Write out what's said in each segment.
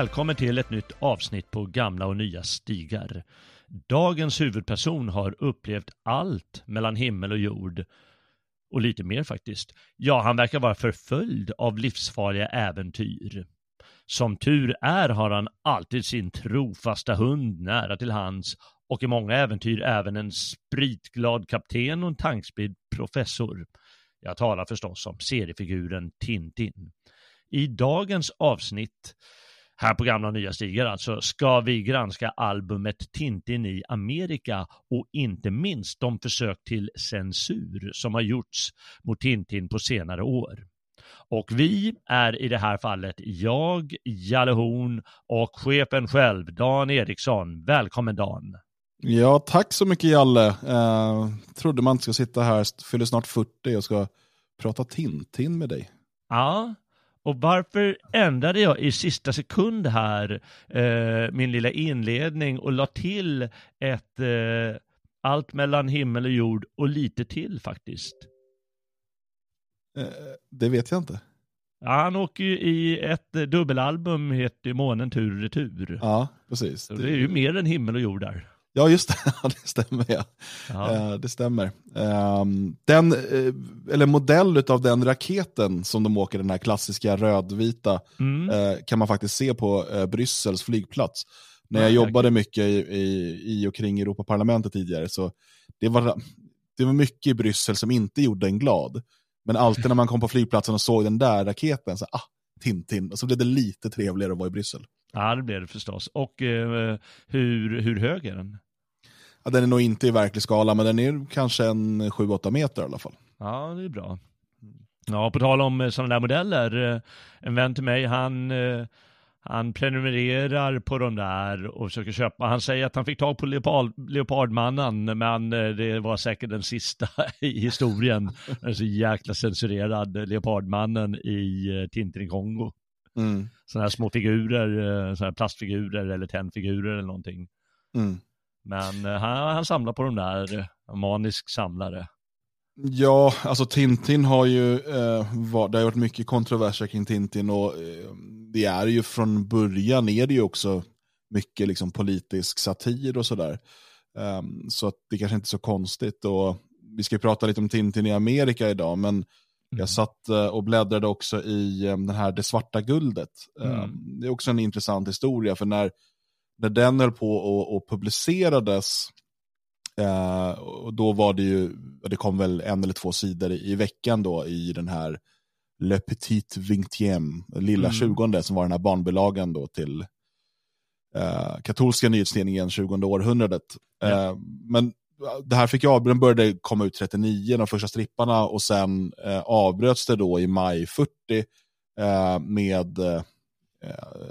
Välkommen till ett nytt avsnitt på gamla och nya stigar. Dagens huvudperson har upplevt allt mellan himmel och jord. Och lite mer faktiskt. Ja, han verkar vara förföljd av livsfarliga äventyr. Som tur är har han alltid sin trofasta hund nära till hands och i många äventyr även en spritglad kapten och en tankspridd professor. Jag talar förstås om seriefiguren Tintin. I dagens avsnitt här på gamla och nya stigar alltså, ska vi granska albumet Tintin i Amerika och inte minst de försök till censur som har gjorts mot Tintin på senare år. Och vi är i det här fallet jag, Jalle Horn och chefen själv, Dan Eriksson. Välkommen Dan! Ja, tack så mycket Jalle. Eh, trodde man inte ska sitta här, fyller snart 40 och ska prata Tintin med dig. Ja, och varför ändrade jag i sista sekund här eh, min lilla inledning och la till ett eh, allt mellan himmel och jord och lite till faktiskt? Eh, det vet jag inte. Ja, han åker ju i ett eh, dubbelalbum, heter Månen tur och retur. Ja, precis. Så det är ju mer än himmel och jord där. Ja, just det. det stämmer. Ja. ja. det stämmer. Ehm, den, eh, eller modell av den raketen som de åker, den här klassiska rödvita, mm. Eh, kan man faktiskt se på eh, Bryssels flygplats. När jag ja, jobbade okay. mycket i, i, i, och kring Europaparlamentet tidigare, så det var, det var mycket i Bryssel som inte gjorde en glad. Men alltid när man kom på flygplatsen och såg den där raketen, så ah, Tintin, och så blev det lite trevligare att vara i Bryssel. Ja, det blir det förstås. Och eh, hur, hur hög är den? Ja, den är nog inte i verklig skala, men den är kanske en 7-8 meter i alla fall. Ja, det är bra. Ja, på tal om eh, sådana där modeller. Eh, en vän till mig, han, eh, han prenumererar på de där och försöker köpa. Han säger att han fick tag på leopard, Leopardmannen, men det var säkert den sista i historien. Den så jäkla censurerad Leopardmannen i Tintin i Kongo. Mm. Sådana här små figurer, eh, sådana här plastfigurer eller tennfigurer eller någonting. Mm. Men eh, han, han samlar på de där, eh, manisk samlare. Ja, alltså Tintin har ju, eh, var, det har varit mycket kontroverser kring Tintin och eh, det är ju från början är det ju också mycket liksom politisk satir och sådär. Um, så att det kanske inte är så konstigt och vi ska prata lite om Tintin i Amerika idag, men jag mm. satt eh, och bläddrade också i eh, den här Det svarta guldet. Mm. Ehm, det är också en intressant historia, för när, när den höll på och, och publicerades, eh, och då var det ju, det kom väl en eller två sidor i, i veckan då i den här Le Petit Vingtième, lilla mm. tjugonde, som var den här barnbilagan då till eh, katolska nyhetstidningen 20 århundradet. Ja. Eh, men det här fick jag, den började komma ut 39, de första stripparna, och sen eh, avbröts det då i maj 40 eh, med, eh,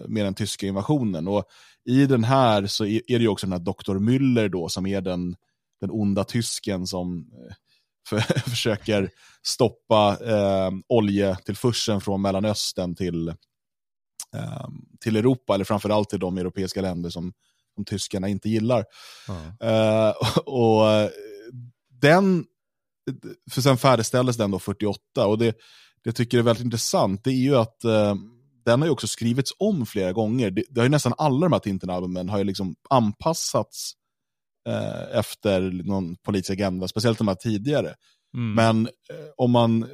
med den tyska invasionen. Och i den här så är, är det ju också den här Dr. Müller då, som är den, den onda tysken som eh, för, försöker stoppa eh, oljetillförseln från Mellanöstern till, eh, till Europa, eller framförallt till de europeiska länder som som tyskarna inte gillar. Mm. Och den, för sen färdigställdes den då 48 och det, det jag tycker är väldigt intressant det är ju att uh, den har ju också skrivits om flera gånger. Det, det har ju nästan alla de här Tintin-albumen har ju liksom anpassats eh, efter någon politisk agenda, speciellt de här tidigare. Mm. Men eh, om man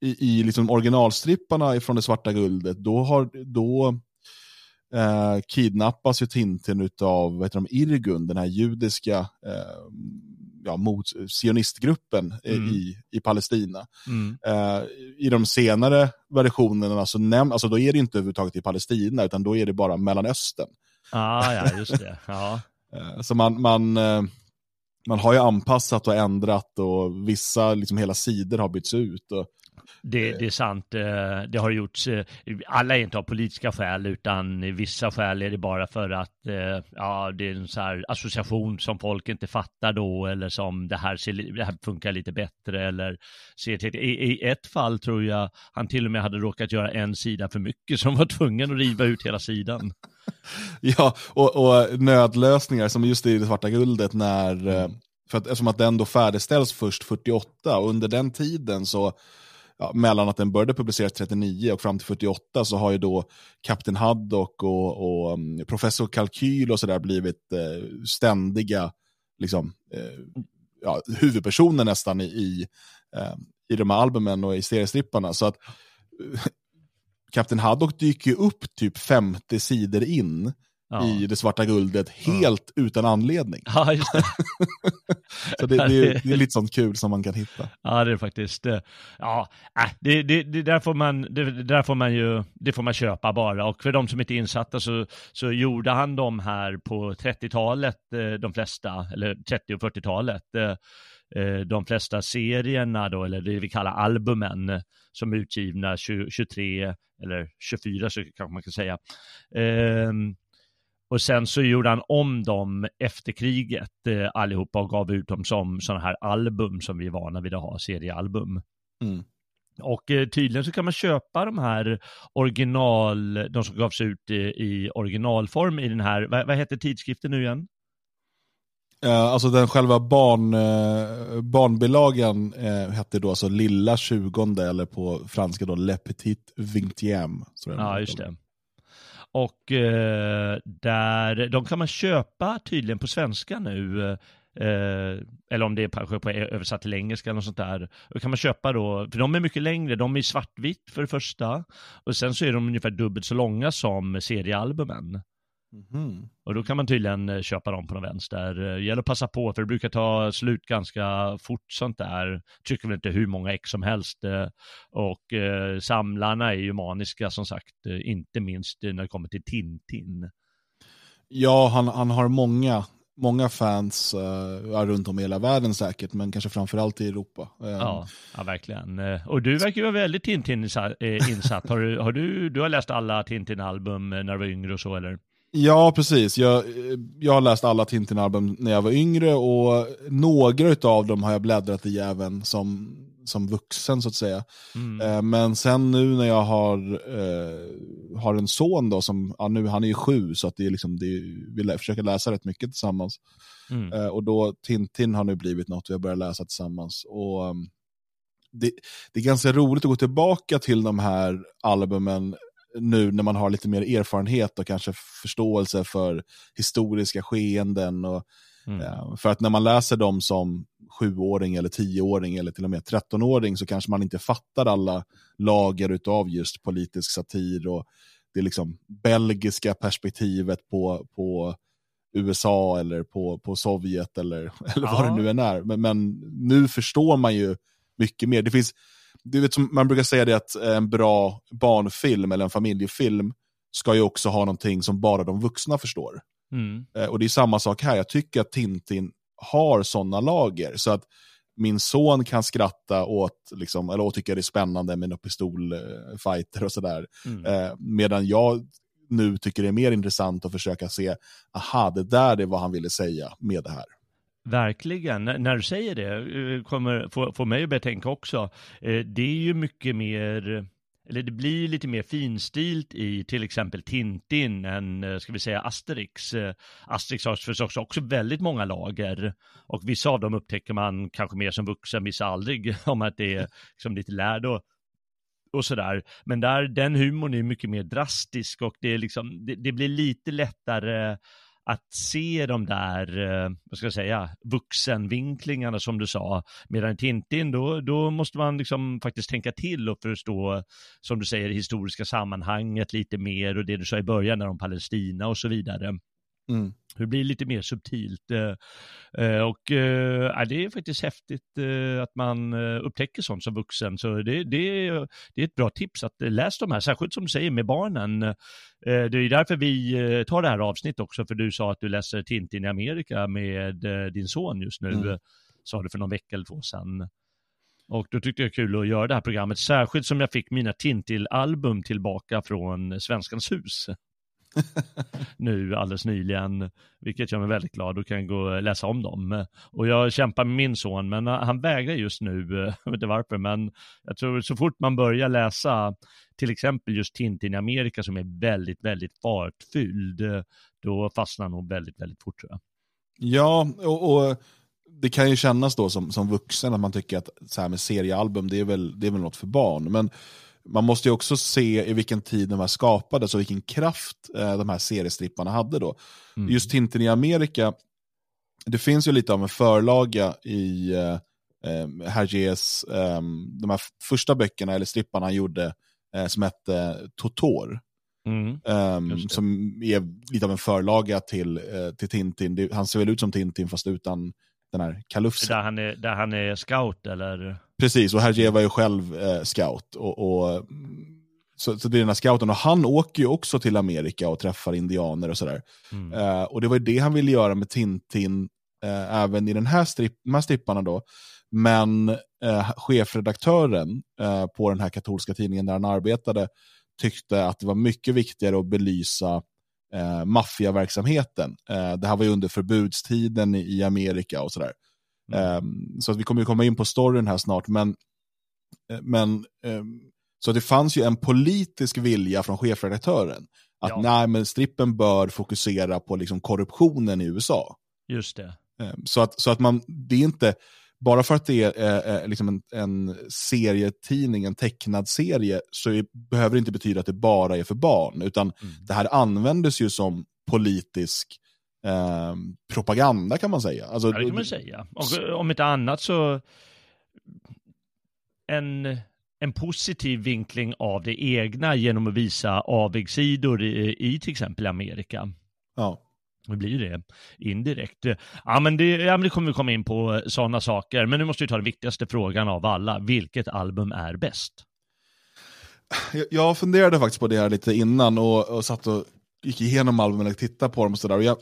i, i liksom originalstripparna från det svarta guldet, då, har, då eh, kidnappas ju Tintin av heter de, Irgun, den här judiska eh, ja, mot sionistgruppen Mm. i, i Palestina. Mm. Eh, I de senare versionerna så näm- alltså då är det inte överhuvudtaget i Palestina, utan då är det bara Mellanöstern. Ah, ja, just det. Ja. Eh, så man, man, eh, man har ju anpassat och ändrat och vissa, liksom hela sidor har bytts ut. Och, Det, det är sant. eh, Det har gjorts, eh, alla är inte av politiska skäl, utan i vissa skäl är det bara för att eh, ja, det är en så här association som folk inte fattar då, eller som det här, ser, det här funkar lite bättre, eller ser till. I, I ett fall tror jag han till och med hade råkat göra en sida för mycket, som var tvungen att riva ut hela sidan. ja, och, och nödlösningar som just i det svarta guldet när, eh, för att, eftersom att den då färdigställs först 48 och under den tiden så ja, mellan att den började publiceras 39 och fram till 48 så har ju då Kapten Haddock och, och um, Professor Kalkyl och sådär blivit eh, ständiga liksom, eh, ja, huvudpersoner nästan i, i, eh, i de här albumen och i seriestripparna. Så att eh, Kapten Haddock dyker ju upp typ 50 sidor in Ja. i det svarta guldet helt utan anledning. Ja, just det. Så det, det, är, det är lite sånt kul som man kan hitta. Ja, det är faktiskt. eh, Ja, äh, det, det, det, där får man, det, där får man ju, det får man köpa bara. Och för de som inte är insatta så, så gjorde han dem här på 30-talet, eh, de flesta, eller 30 och 40-talet. eh, De flesta serierna då, eller det vi kallar albumen, som är utgivna 20, 23 eller 24 så kanske man kan säga. Och sen så gjorde han om dem efter kriget eh, allihopa och gav ut dem som sådana här album som vi är vana vid att ha, seriealbum. Mm. Och eh, tydligen så kan man köpa de här original, de som gavs ut i, i originalform i den här, vad, vad heter tidskriften nu igen? Eh, alltså den själva barn, eh, barnbilagan eh, hette då alltså Lilla 20 eller på franska då Le Petit Vingtième. Ja, just det. Och eh, där, de kan man köpa tydligen på svenska nu. Eh, eller om det är kanske på översatt till engelska eller något sånt där. Då kan man köpa då, för de är mycket längre, de är svartvitt för det första. Och sen så är de ungefär dubbelt så långa som seriealbumen. Mhm. Och då kan man tydligen eh, köpa dem på någon vänster. Eh, Gäller att passa på, för det brukar ta slut ganska fort sånt där. Tycker väl inte hur många ex som helst. eh, Och samlarna är ju maniska som sagt, inte minst när det kommer till Tintin. Ja, han, han har många, många fans eh, runt om i hela världen säkert, men kanske framförallt i Europa. Eh, Ja, ja verkligen. Och du verkar ju vara väldigt Tintin-insatt. Har du, har du, du har läst alla Tintin-album när du var yngre och så eller? Ja, precis. Jag, jag har läst alla Tintin-album när jag var yngre och några av dem har jag bläddrat i även som, som vuxen så att säga. Mm. Eh, Men sen nu när jag har, eh, har en son då, som, ja, nu, han är ju sju, så att det är liksom, det är, vi försöker läsa rätt mycket tillsammans. Mm. Eh, och då Tintin har nu blivit något vi har börjat läsa tillsammans. Och, um, det, det är ganska roligt att gå tillbaka till de här albumen nu när man har lite mer erfarenhet och kanske förståelse för historiska skeenden. Och, Mm. eh, för att när man läser dem som sjuåring eller tioåring eller till och med trettonåring så kanske man inte fattar alla lager av just politisk satir och det liksom belgiska perspektivet på, på USA eller på, på Sovjet eller, eller vad Ja. det nu än är. Men, men nu förstår man ju mycket mer. Det finns, du vet, som man brukar säga det att en bra barnfilm eller en familjefilm ska ju också ha någonting som bara de vuxna förstår. Mm. Eh, och det är samma sak här, jag tycker att Tintin har sådana lager. Så att min son kan skratta åt, liksom, eller åt tycka det är spännande med några pistolfighter och sådär. Mm. Eh, medan jag nu tycker det är mer intressant att försöka se, aha, det där är vad han ville säga med det här. Verkligen. När du säger det eh, kommer få, få mig att börja tänka också. Eh, det är ju mycket mer, eller det blir lite mer finstilt i till exempel Tintin än, eh, ska vi säga, Asterix. Asterix har förstås också väldigt många lager och vissa av dem upptäcker man kanske mer som vuxen, vissa aldrig, om att det är liksom lite lärd och, och sådär. Men där, den humorn är mycket mer drastisk och det, är liksom, det, det blir lite lättare att se de där, eh, vad ska jag säga, vuxenvinklingarna som du sa. Medan Tintin, då, då måste man liksom faktiskt tänka till och förstå, som du säger, historiska sammanhanget lite mer och det du sa i början om Palestina och så vidare. Mm. Det blir lite mer subtilt. Eh, eh, och äh, det är faktiskt häftigt att man upptäcker sånt som vuxen. Så det, det, det är ett bra tips att läsa de här, särskilt som du säger med barnen. Det är därför vi tar det här avsnittet också, för du sa att du läser Tintin i Amerika med din son just nu, mm. sa du för någon vecka eller två sedan. Och då tyckte jag det var kul att göra det här programmet, särskilt som jag fick mina Tintin-album tillbaka från Svenskans hus. nu alldeles nyligen, vilket gör mig väldigt glad och kan gå och läsa om dem. Och jag kämpar med min son, men han vägrar just nu, jag vet inte varför, men jag tror så fort man börjar läsa till exempel just Tintin i Amerika som är väldigt, väldigt fartfylld, då fastnar han nog väldigt, väldigt fort tror jag. Ja, och, och det kan ju kännas då som, som vuxen att man tycker att så här med seriealbum, det är väl, det är väl något för barn. Men man måste ju också se i vilken tid de här skapades och vilken kraft eh, de här seriestripparna hade då. Mm. Just Tintin i Amerika, det finns ju lite av en förlaga i eh, eh Hergés, eh, de här första böckerna eller stripparna han gjorde eh, som hette Totor. Mm. Um, som är lite av en förlaga till, eh, till Tintin. Det, han ser väl ut som Tintin fast utan den här kalufsen. Där han är, där han är scout eller? Precis, och Hergé var ju själv eh, scout. Och, och, så, så är den här scouten, och han åker ju också till Amerika och träffar indianer och sådär. Mm. Eh, och det var ju det han ville göra med Tintin, eh, även i den här strip, de här stripparna då. Men eh, chefredaktören eh, på den här katolska tidningen där han arbetade tyckte att det var mycket viktigare att belysa eh, maffiaverksamheten. Eh, det här var ju under förbudstiden i, i Amerika och sådär. Mm. Eh, så att vi kommer ju komma in på storyn här snart, men, eh, men eh, så det fanns ju en politisk vilja från chefredaktören att ja. nej, men strippen bör fokusera på liksom korruptionen i USA. Just det. Ehm, så att, så att man, det är inte, bara för att det är eh, eh, liksom en, en serietidning, en tecknad serie, så är, behöver det inte betyda att det bara är för barn, utan mm. det här användes ju som politisk eh, propaganda kan man säga. Alltså, ja, det kan man säga. Och om inte annat så en, en positiv vinkling av det egna genom att visa avigsidor i, i till exempel Amerika. Ja. Det blir det indirekt. Ja men, det, ja, men det kommer vi komma in på sådana saker. Men nu måste vi ta den viktigaste frågan av alla. Vilket album är bäst? Jag, jag funderade faktiskt på det här lite innan och, och satt och gick igenom albumen och tittade på dem och sådär. Jag,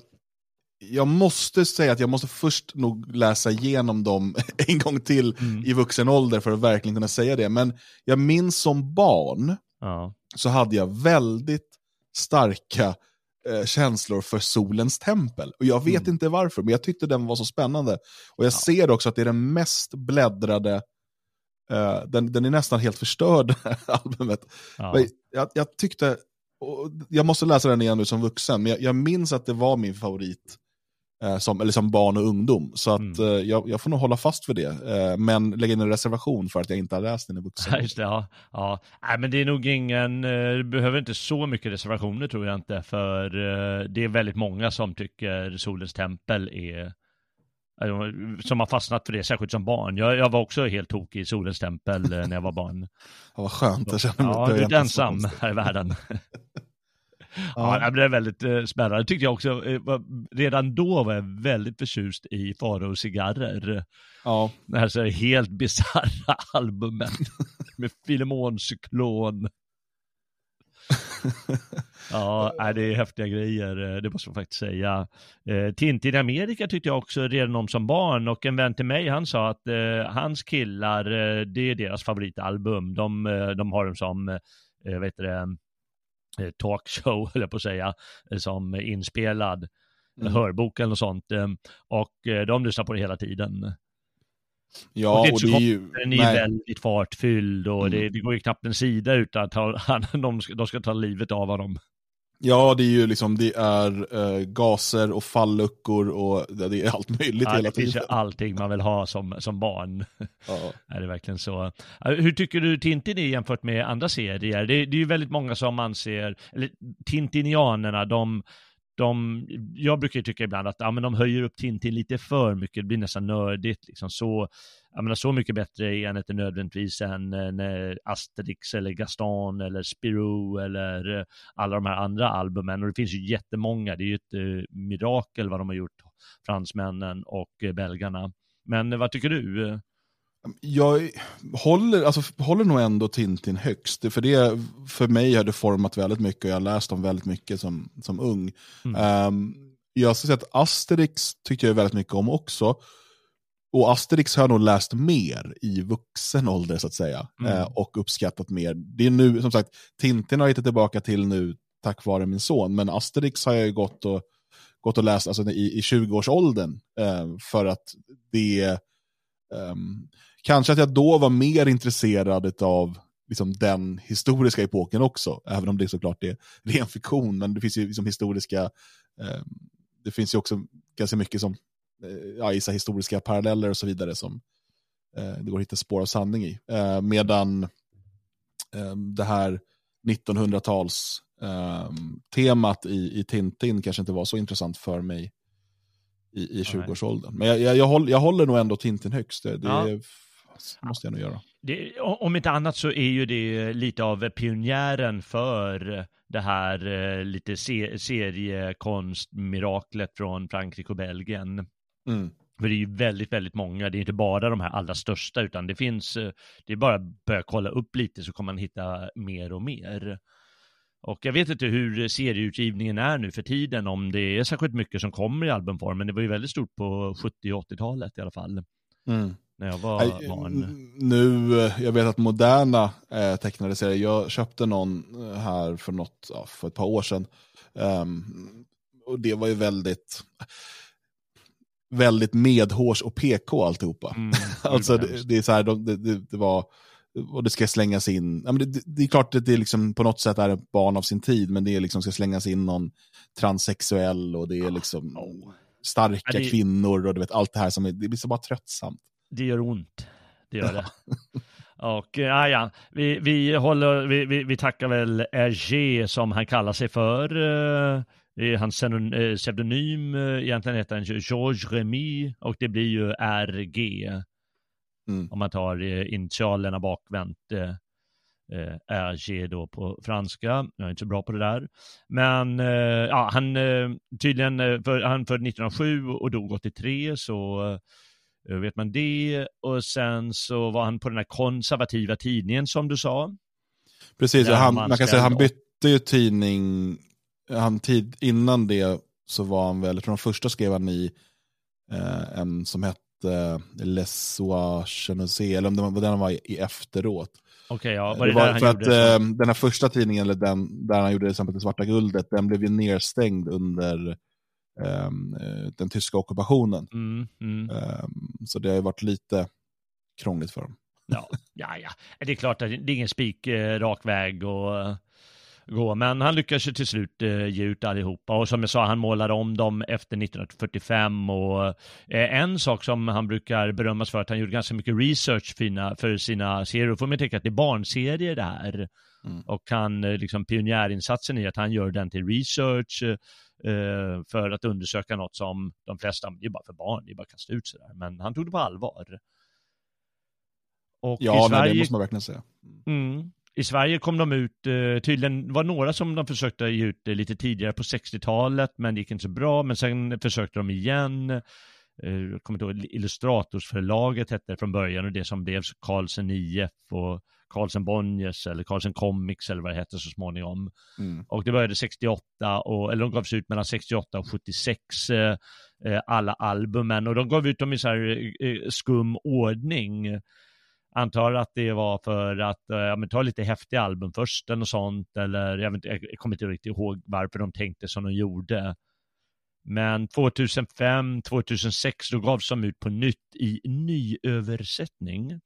jag måste säga att jag måste först nog läsa igenom dem en gång till mm. i vuxen ålder för att verkligen kunna säga det. Men jag minns som barn ja. så hade jag väldigt starka eh, känslor för solens tempel. Och jag vet mm. inte varför, men jag tyckte den var så spännande. Och jag ja. ser också att det är den mest bläddrade, eh, den, den är nästan helt förstörd, albumet. Ja. Jag, jag, tyckte, jag måste läsa den igen nu som vuxen, men jag, jag minns att det var min favorit som, eller som barn och ungdom. Så att, mm. eh, jag, jag, får nog hålla fast för det. Eh, men lägga in en reservation för att jag inte har läst den i vuxen. Ja. ja. Nej, men det är nog ingen, du behöver inte så mycket reservationer tror jag inte. För det är väldigt många som tycker Solens tempel är som har fastnat för det, särskilt som barn. Jag, jag var också helt tokig i Solens tempel när jag var barn. Ja, vad skönt, jag känner mig Ja, inte ensam här i världen. Ja, ja det är väldigt eh, spännande. tyckte jag också, eh, redan då var jag väldigt förtjust i Faro cigarrer. Ja. Det här så här helt bisarra albumet med Filemoncyklon. ja, det är häftiga grejer, eh, det måste man faktiskt säga. Tintin i Amerika tyckte jag också redan om som barn och en vän till mig, han sa att eh, hans killar, det är deras favoritalbum. De, de har dem som, eh, vet det, Eh, talkshow, eller på att säga, eh, som inspelad mm. hörbok eller sånt. Eh, och de lyssnar på det hela tiden. Ja, och det är, och det är ju... Den är nej. väldigt fartfylld och mm. det, det, går ju knappt en sida utan att han, de, ska, de ska ta livet av honom. Ja, det är ju liksom, det är uh, gaser och falluckor och det är allt möjligt ja, hela tiden. Det finns allting man vill ha som, som barn. Ja. är det verkligen så? Hur tycker du Tintin är jämfört med andra serier? Det, det är ju väldigt många som anser, eller Tintinianerna, de, de, jag brukar ju tycka ibland att ja, men de höjer upp Tintin lite för mycket, det blir nästan nördigt liksom. Så, jag menar, så mycket bättre är han inte nödvändigtvis än äh, Asterix eller Gaston eller Spirou eller eh, alla de här andra albumen. Och det finns ju jättemånga, det är ju ett eh, mirakel vad de har gjort, fransmännen och belgarna. Men vad tycker du? Jag håller, alltså, håller nog ändå Tintin högst. För, det, för mig har det format väldigt mycket och jag har läst om väldigt mycket som, som ung. Mm. Um, jag ska säga att Asterix tyckte jag väldigt mycket om också. Och Asterix har jag nog läst mer i vuxen ålder så att säga. Mm. Uh, och uppskattat mer. Det är nu, som sagt, Tintin har jag hittat tillbaka till nu tack vare min son. Men Asterix har jag ju gått och, gått och läst alltså, i, i 20-årsåldern. Uh, för att det um, Kanske att jag då var mer intresserad av liksom, den historiska epoken också, även om det såklart är ren fiktion, men det finns ju liksom, historiska, eh, det finns ju också ganska mycket som, eh, ja, vissa historiska paralleller och så vidare som eh, det går att hitta spår av sanning i. Eh, medan eh, det här 1900-tals ehm, temat i, i Tintin kanske inte var så intressant för mig i, i 20-årsåldern. Men jag, jag, jag, håller, jag håller nog ändå Tintin högst. Det, det ja. är måste jag nog göra. Det, om inte annat så är ju det lite av pionjären för det här eh, lite se, seriekonstmiraklet från Frankrike och Belgien. Mm. För det är ju väldigt, väldigt många, det är inte bara de här allra största, utan det finns, eh, det är bara att börja kolla upp lite så kommer man hitta mer och mer. Och jag vet inte hur serieutgivningen är nu för tiden, om det är särskilt mycket som kommer i albumform, men det var ju väldigt stort på 70 och 80-talet i alla fall. Mm när jag var Nej, barn. Nu, jag vet att moderna eh, tecknade serier, jag köpte någon eh, här för, något, ja, för ett par år sedan. Um, och det var ju väldigt, väldigt medhårs och PK alltihopa. Mm, alltså det, det, är så här, det, det, det, var, och det ska slängas in, ja, men det, är klart att det liksom på något sätt är ett barn av sin tid, men det är liksom ska slängas in någon transsexuell och det är liksom oh. Starka ja, kvinnor och du vet allt det här som är, det blir så bara tröttsamt det gör ont. Det gör det. Och ja, ja, vi, vi, håller, vi, vi, vi tackar väl Hergé som han kallar sig för. Uh, hans eh, pseudonym, egentligen heter han Georges Remy och det blir ju RG. Mm. Om man tar initialerna bakvänt. RG då på franska. Jag är inte så bra på det där. Men ja, han tydligen, för, han född 1907 och dog 83 så Eh, vet man det? Och sen så var han på den här konservativa tidningen som du sa. Precis, han, man, man kan säga att han bytte ju tidning, han tid, innan det så var han väl, från de första skrev han i eh, en som hette Les Sois eller om det var den han var i, i efteråt. Okay, ja. Var det, det var, för att eh, den här första tidningen, eller den, där han gjorde till exempel det svarta guldet, den blev ju nedstängd under um, den tyska ockupationen. Mm, mm. Um, så det har varit lite krångligt för dem. Ja, ja, ja. det är klart att det är ingen spik eh, rak väg och gå, men han lyckades ju till slut eh, ge ut allihopa och som jag sa, han målade om dem efter 1945 och eh, en sak som han brukar berömmas för att han gjorde ganska mycket research fina, för sina serier, då får man tänka att det är barnserier det här. Mm. Och han, eh, liksom pionjärinsatsen i att han gör den till research, eh, för att undersöka något som de flesta, det är bara för barn, det är bara att kasta ut sådär. Men han tog det på allvar. Och ja, i Sverige, nej, det måste man verkligen säga. Mm, I Sverige kom de ut, eh, tydligen var några som de försökte ge ut eh, lite tidigare på 60-talet, men det gick inte så bra. Men sen försökte de igen. Eh, jag kommer inte ihåg, Illustratorsförlaget hette det från början och det som blev Carlsen IF och Carlsen Bonniers eller Carlsen Comics eller vad det hette så småningom. Mm. Och det började 68, och, eller de gavs ut mellan 68 och 76, eh, eh, alla albumen. Och de gav ut dem i så här eh, skum ordning. Antar att det var för att eh, ja, men ta lite häftiga album först eller sånt, eller jag, vet, jag kommer inte riktigt ihåg varför de tänkte som de gjorde. Men 2005, 2006 då gavs de ut på nytt i nyöversättning.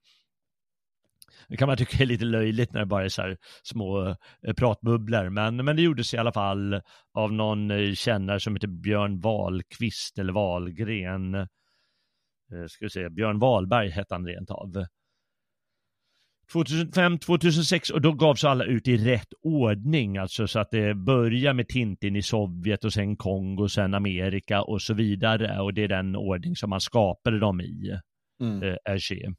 Det kan man tycka är lite löjligt när det bara är så här små eh, pratbubblor, men, men det gjordes i alla fall av någon eh, kännare som heter Björn Wahlqvist eller Wahlgren. Eh, ska vi se, Björn Wahlberg hette han rent av. 2005, 2006 och då gavs alla ut i rätt ordning, alltså så att det börjar med Tintin i Sovjet och sen Kongo, sen Amerika och så vidare. Och det är den ordning som man skapade dem i, mm. eh.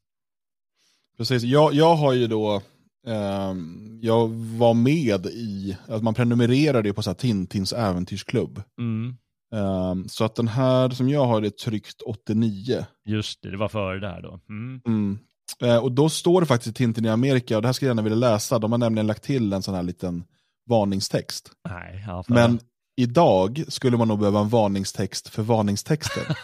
Precis, jag, jag har ju då, eh, jag var med i, att man prenumererade på så här Tintins äventyrsklubb. Mm. Um, så att den här som jag har är tryckt 89. Just det, det var före det här då. Mm. Mm. Uh, och då står det faktiskt i Tintin i Amerika, och det här skulle jag gärna vilja läsa, de har nämligen lagt till en sån här liten varningstext. Nej, Men idag skulle man nog behöva en varningstext för varningstexten.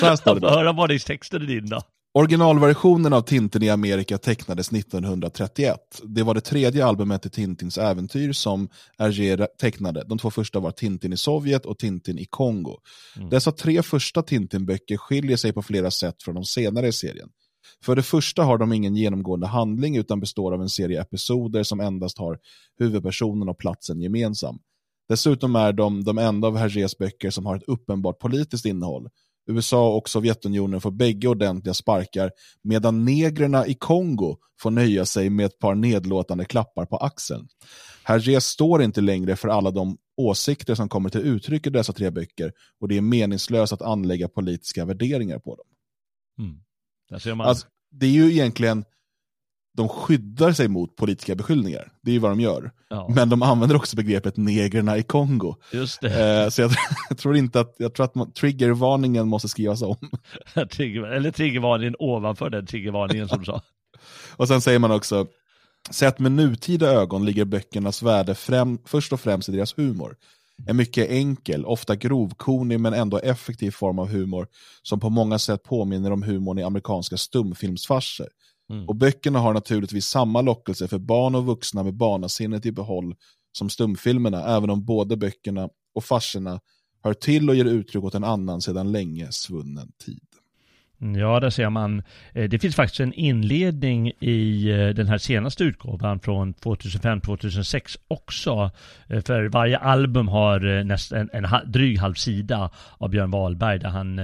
Så här står det. Höra varningstexten i din då. Originalversionen av Tintin i Amerika tecknades 1931. Det var det tredje albumet i Tintins äventyr som Hergé tecknade. De två första var Tintin i Sovjet och Tintin i Kongo. Mm. Dessa tre första Tintin-böcker skiljer sig på flera sätt från de senare i serien. För det första har de ingen genomgående handling utan består av en serie episoder som endast har huvudpersonen och platsen gemensam. Dessutom är de de enda av Hergés böcker som har ett uppenbart politiskt innehåll. USA och Sovjetunionen får bägge ordentliga sparkar medan negrerna i Kongo får nöja sig med ett par nedlåtande klappar på axeln. Hergé står inte längre för alla de åsikter som kommer till uttryck i dessa tre böcker och det är meningslöst att anlägga politiska värderingar på dem. Mm. Alltså, det är ju egentligen de skyddar sig mot politiska beskyllningar. Det är ju vad de gör. Ja. Men de använder också begreppet negrerna i Kongo. Just det. Eh, så jag, jag, tror inte att, jag tror att triggervarningen måste skrivas om. Eller triggervarningen ovanför den triggervarningen som du sa. och sen säger man också, sett med nutida ögon ligger böckernas värde främ, först och främst i deras humor. En mycket enkel, ofta grovkornig men ändå effektiv form av humor som på många sätt påminner om humorn i amerikanska stumfilmsfarser. Mm. Och böckerna har naturligtvis samma lockelse för barn och vuxna med barnasinnet i behåll som stumfilmerna, även om både böckerna och farserna hör till och ger uttryck åt en annan sedan länge svunnen tid. Ja, där ser man. Eh, det finns faktiskt en inledning i eh, den här senaste utgåvan från 2005-2006 också. Eh, för varje album har nästan en, en dryg halv sida av Björn Wahlberg där han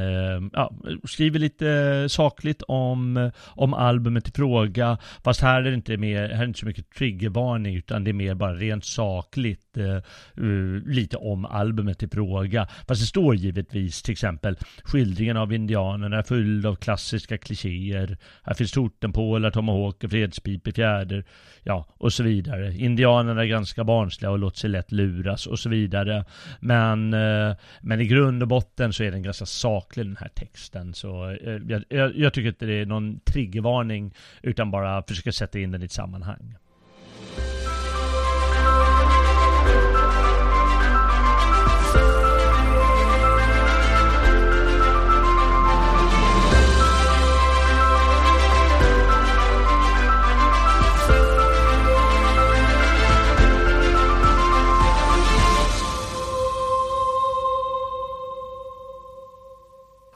ja, skriver lite sakligt om, om albumet i fråga. Fast här är det inte, mer, här är inte så mycket triggervarning utan det är mer bara rent sakligt uh, lite om albumet i fråga. Fast det står givetvis till exempel skildringen av indianerna är full av klassiska klichéer. Här finns tortenpålar, tomahawker, fredspipor, fjäder, ja och så vidare. Indianerna är ganska barnsliga och låter sig lätt luras och så vidare. Men, uh, men i grund och botten så är den ganska saklig den här texten. Så uh, jag, jag, jag tycker inte det är någon triggervarning utan bara försöka sätta in den i ett sammanhang.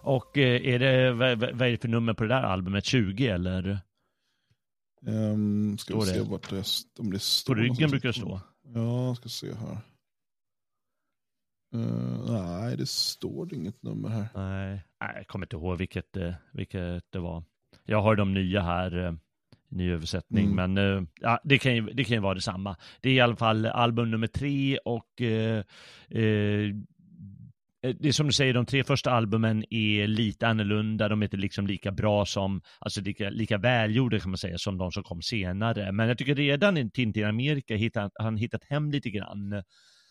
Och eh, är det, vad, är det för nummer på det där albumet? 20 eller? Um, ska vi se det? vart det, om det står. På ryggen brukar det stå. Ja, ska se här. Uh, nej, det står inget nummer här. Nej, jag kommer inte ihåg vilket, uh, vilket det var. Jag har de nya här, uh, ny översättning, mm. men uh, ja, det, kan ju, det kan ju vara detsamma. Det är i alla fall album nummer tre och Eh, det är som du säger, de tre första albumen är lite annorlunda, de är inte liksom lika bra som, alltså lika, lika välgjorda kan man säga, som de som kom senare. Men jag tycker redan i Tintin Amerika hittat, han hittat hem lite grann.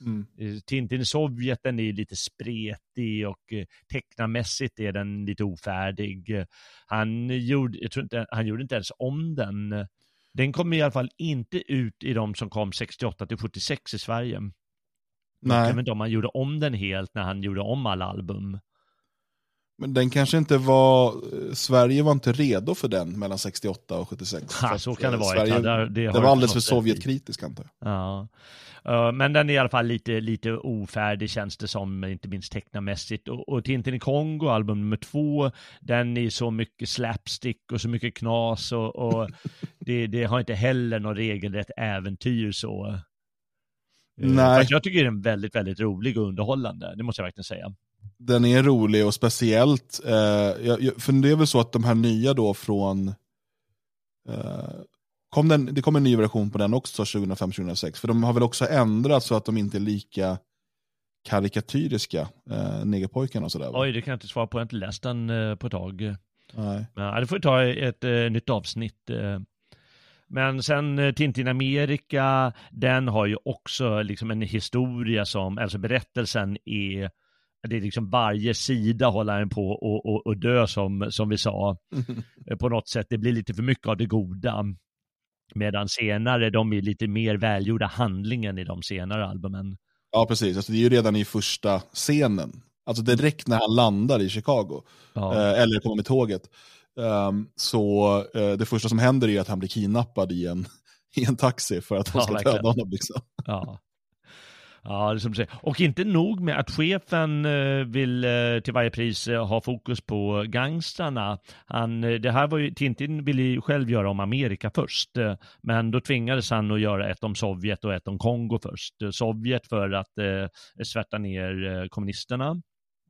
Mm. Eh, Tintin i Sovjet den är lite spretig och eh, tecknarmässigt är den lite ofärdig. Han gjorde, jag tror inte, han gjorde inte ens om den. Den kom i alla fall inte ut i de som kom 68 till 76 i Sverige. Nej. Jag vet inte om han gjorde om den helt när han gjorde om alla album. Men den kanske inte var, Sverige var inte redo för den mellan 68 och 76. Ja, så kan det vara. Sverige, det, det, var alldeles för Sovjetkritisk antar jag. Ja. Uh, men den är i alla fall lite, lite ofärdig känns det som, inte minst tecknarmässigt. Och, och Tintin i Kongo, album nummer två, den är så mycket slapstick och så mycket knas och, och det, det, har inte heller något regelrätt äventyr så. Eh, Nej. jag tycker den är väldigt, väldigt rolig och underhållande, det måste jag verkligen säga. Den är rolig och speciellt, eh, jag, för det är väl så att de här nya då från eh, kom den, det kom en ny version på den också 2005-2006. För de har väl också ändrat så att de inte är lika karikatyriska, eh, negerpojkarna och sådär. va? Oj, det kan jag inte svara på. Jag har inte läst den eh, på ett tag. Nej. Ja, det får vi ta ett eh, nytt avsnitt. Eh. Men sen eh, Tintin Amerika, den har ju också liksom en historia som, alltså berättelsen är, det är liksom varje sida håller en på och, och, och dö som, som vi sa. Eh, På något sätt, det blir lite för mycket av det goda. Medan senare, de är lite mer välgjorda handlingen i de senare albumen. Ja, precis. Alltså, det är ju redan i första scenen. Alltså direkt när han landar i Chicago, Ja. eh, eller kommer med tåget. Ehm, så eh, det första som händer är att han blir kidnappad i en, i en taxi för att de Ja, ska verkligen. döda honom. Liksom. Ja. Ja, som du säger. Och inte nog med att chefen eh, vill eh, till varje pris ha fokus på gangstrarna. Han, det här var ju, Tintin ville ju själv göra om Amerika först, men då tvingades han att göra ett om Sovjet och ett om Kongo först. Sovjet för att eh, svärta ner kommunisterna.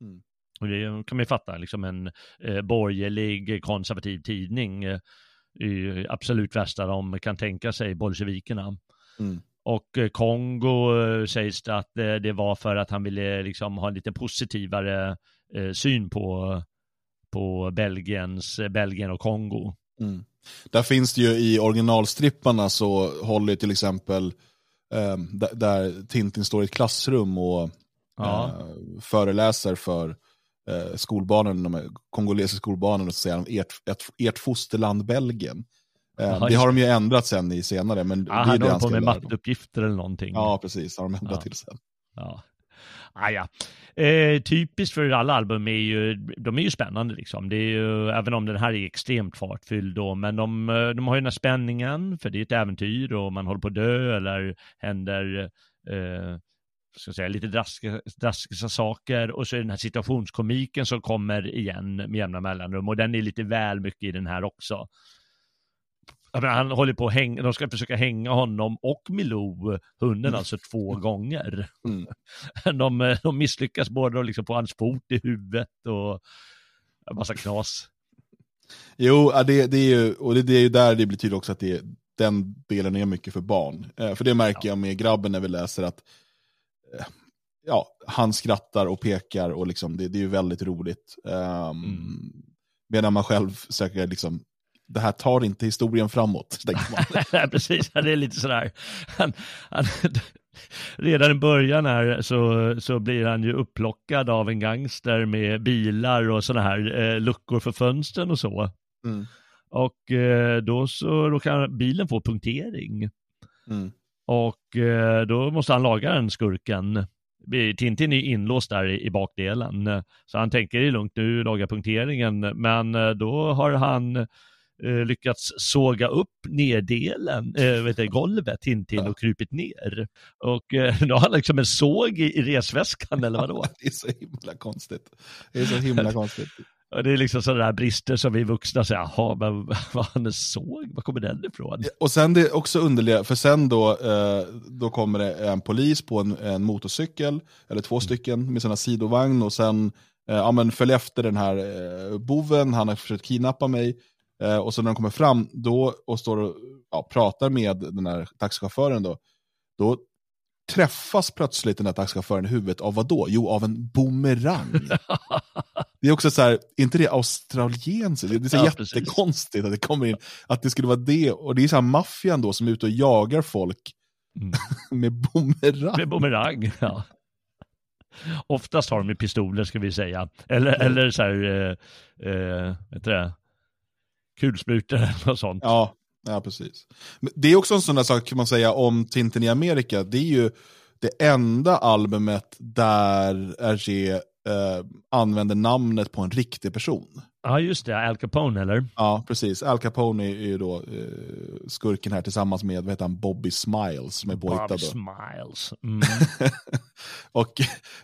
Mm. Och det kan man ju fatta, liksom en eh, borgerlig konservativ tidning, eh, i absolut värsta de kan tänka sig, bolsjevikerna. Mm. Och eh, Kongo eh, sägs det att eh, det var för att han ville liksom ha en lite positivare eh, syn på, på Belgiens, eh, Belgien och Kongo. Mm. Där finns det ju i originalstripparna så håller till exempel ehm, där, Tintin står i ett klassrum och Ja. eh, föreläser för eh, skolbarnen, de kongolesiska skolbarnen och så säger han ert, ert, ert fosterland Belgien. Eh, Ja, det har de ju ändrat sen i senare, men Ja, det är det han på ska med lära dem. matteuppgifter eller någonting. Ja, precis. har de ändrat Ja. till sen. Ja. Ah, ja. Eh, typiskt för alla album är ju, de är ju spännande liksom. Det är ju, även om den här är extremt fartfylld då, men de, eh, de har ju den här spänningen, för det är ett äventyr och man håller på att dö eller händer eh, ska säga, lite drastiska, drastiska saker och så är den här situationskomiken som kommer igen med jämna mellanrum och den är lite väl mycket i den här också. Menar, han håller på att hänga, de ska försöka hänga honom och Milou, hunden alltså, två gånger. Mm. De, de misslyckas både att liksom få hans fot i huvudet och en massa knas. Jo, ja, det, det är ju, och det, det är ju där det betyder också att det, den delen är mycket för barn. Eh, för det märker jag med grabben när vi läser att ja, han skrattar och pekar och liksom, det, det är ju väldigt roligt. Um, Mm. Medan man själv söker liksom, det här tar inte historien framåt, precis, det är lite sådär. Han, han, redan i början här så, så blir han ju upplockad av en gangster med bilar och sådana här eh, luckor för fönstren och så. Mm. Och eh, då så råkar bilen få punktering. Mm. Och eh, då måste han laga den skurken. Tintin är inlåst där i, i bakdelen. Så han tänker det är lugnt nu, laga punkteringen. Men eh, då har han eh, lyckats såga upp neddelen, eh, vet du, golvet, Tintin, och krupit ner. Och då har han liksom en såg i, i resväskan, eller vadå? Det är så himla konstigt. Det är så himla konstigt. Och det är liksom sådana där brister som vi vuxna säger, jaha, men vad han såg, var kommer den ifrån? Och sen det är också underliga, för sen då, eh, då kommer det en polis på en, en motorcykel, eller två stycken med sina sidovagn och sen eh, ja, men följ efter den här eh, boven, han har försökt kidnappa mig. Eh, och så när de kommer fram då och står och ja, pratar med den här taxichauffören då, då träffas plötsligt den här taxichauffören i huvudet av vad då? Jo, av en boomerang. Det är också så här, inte det australiensiskt? Det är så Ja, precis. jättekonstigt att det kommer in, att det skulle vara det. Och det är så här maffian då som är ute och jagar folk Mm. med boomerang. Med bumerang, ja. Oftast har de ju pistoler ska vi säga. Eller, eller så här, eh, eh, det? Kulsprutor eller något sånt. Ja, ja, precis. Det är också en sån där sak kan man säga om Tintin i Amerika. Det är ju det enda albumet där RG eh, använder namnet på en riktig person. Ja, just det. Al Capone, eller? Ja, precis. Al Capone är ju då eh, skurken här tillsammans med vad heter han, Bobby Smiles som är påhittad. Bob då. Smiles. Mm. och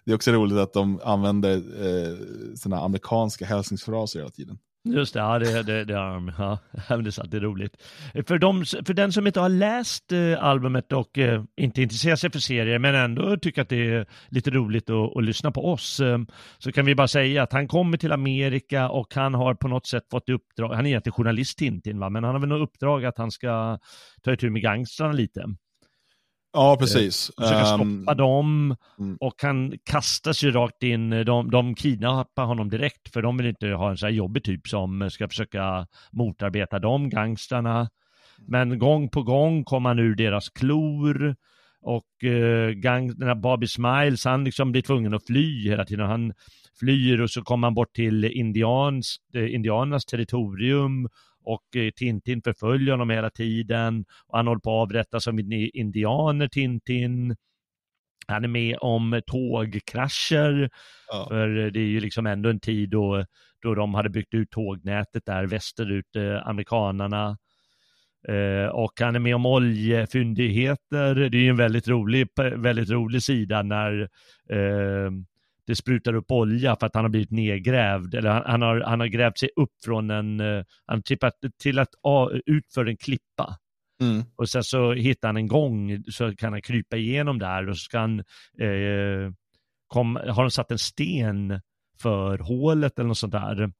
det är också roligt att de använder eh, såna amerikanska hälsningsfraser hela tiden. Just det, ja det, det, det har de. Ja, det är sant, det är roligt. För, de, för den som inte har läst eh, albumet och eh, inte intresserar sig för serier men ändå tycker att det är lite roligt att, att lyssna på oss eh, så kan vi bara säga att han kommer till Amerika och han har på något sätt fått uppdrag, han är egentligen journalist Tintin va, men han har väl något uppdrag att han ska ta itu med gangstrarna lite. Ja, precis. Eh, försöka stoppa Um, dem mm. och han kastas ju rakt in, de, de kidnappar honom direkt för de vill inte ha en så här jobbig typ som ska försöka motarbeta de gangstrarna. Men gång på gång kommer han ur deras klor och eh, gang, den här Bobby Smiles, han liksom blir tvungen att fly hela tiden. Han flyr och så kommer han bort till indians, eh, indianernas territorium och eh, Tintin förföljer honom hela tiden och han håller på att avrättas som in- indianer, Tintin. Han är med om tågkrascher, ja. för det är ju liksom ändå en tid då, då de hade byggt ut tågnätet där västerut, eh, amerikanarna. Eh, och han är med om oljefyndigheter. Det är ju en väldigt rolig, väldigt rolig sida när eh, det sprutar upp olja för att han har blivit nedgrävd. Eller han, han, har, han har grävt sig upp från en, eh, han trippat till att, ah, ut för en klippa. Mm. Och sen så hittar han en gång så kan han krypa igenom där och så ska han, eh, kom, har de satt en sten för hålet eller något sånt där.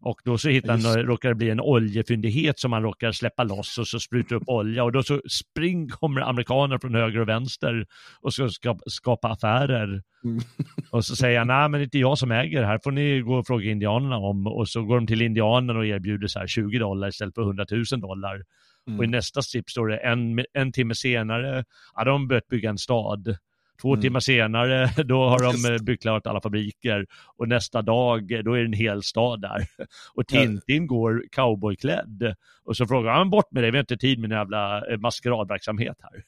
Och då så hittar han, råkar det bli en oljefyndighet som han råkar släppa loss och så sprutar upp olja och då så spring kommer amerikaner från höger och vänster och ska skapa, affärer. Mm. Och så säger han, nej men det är inte jag som äger det här, får ni gå och fråga indianerna om. Och så går de till indianerna och erbjuder så här 20 dollar istället för 100 000 dollar. Mm. Och i nästa strip står det en, en timme senare, ja de börjat bygga en stad. Två Mm. timmar senare, då har de eh, byggt klart alla fabriker. Och nästa dag, eh, då är det en hel stad där. Och Tintin går cowboyklädd. Och så frågar han, bort med dig, vi har inte tid med en jävla eh, maskeradverksamhet här.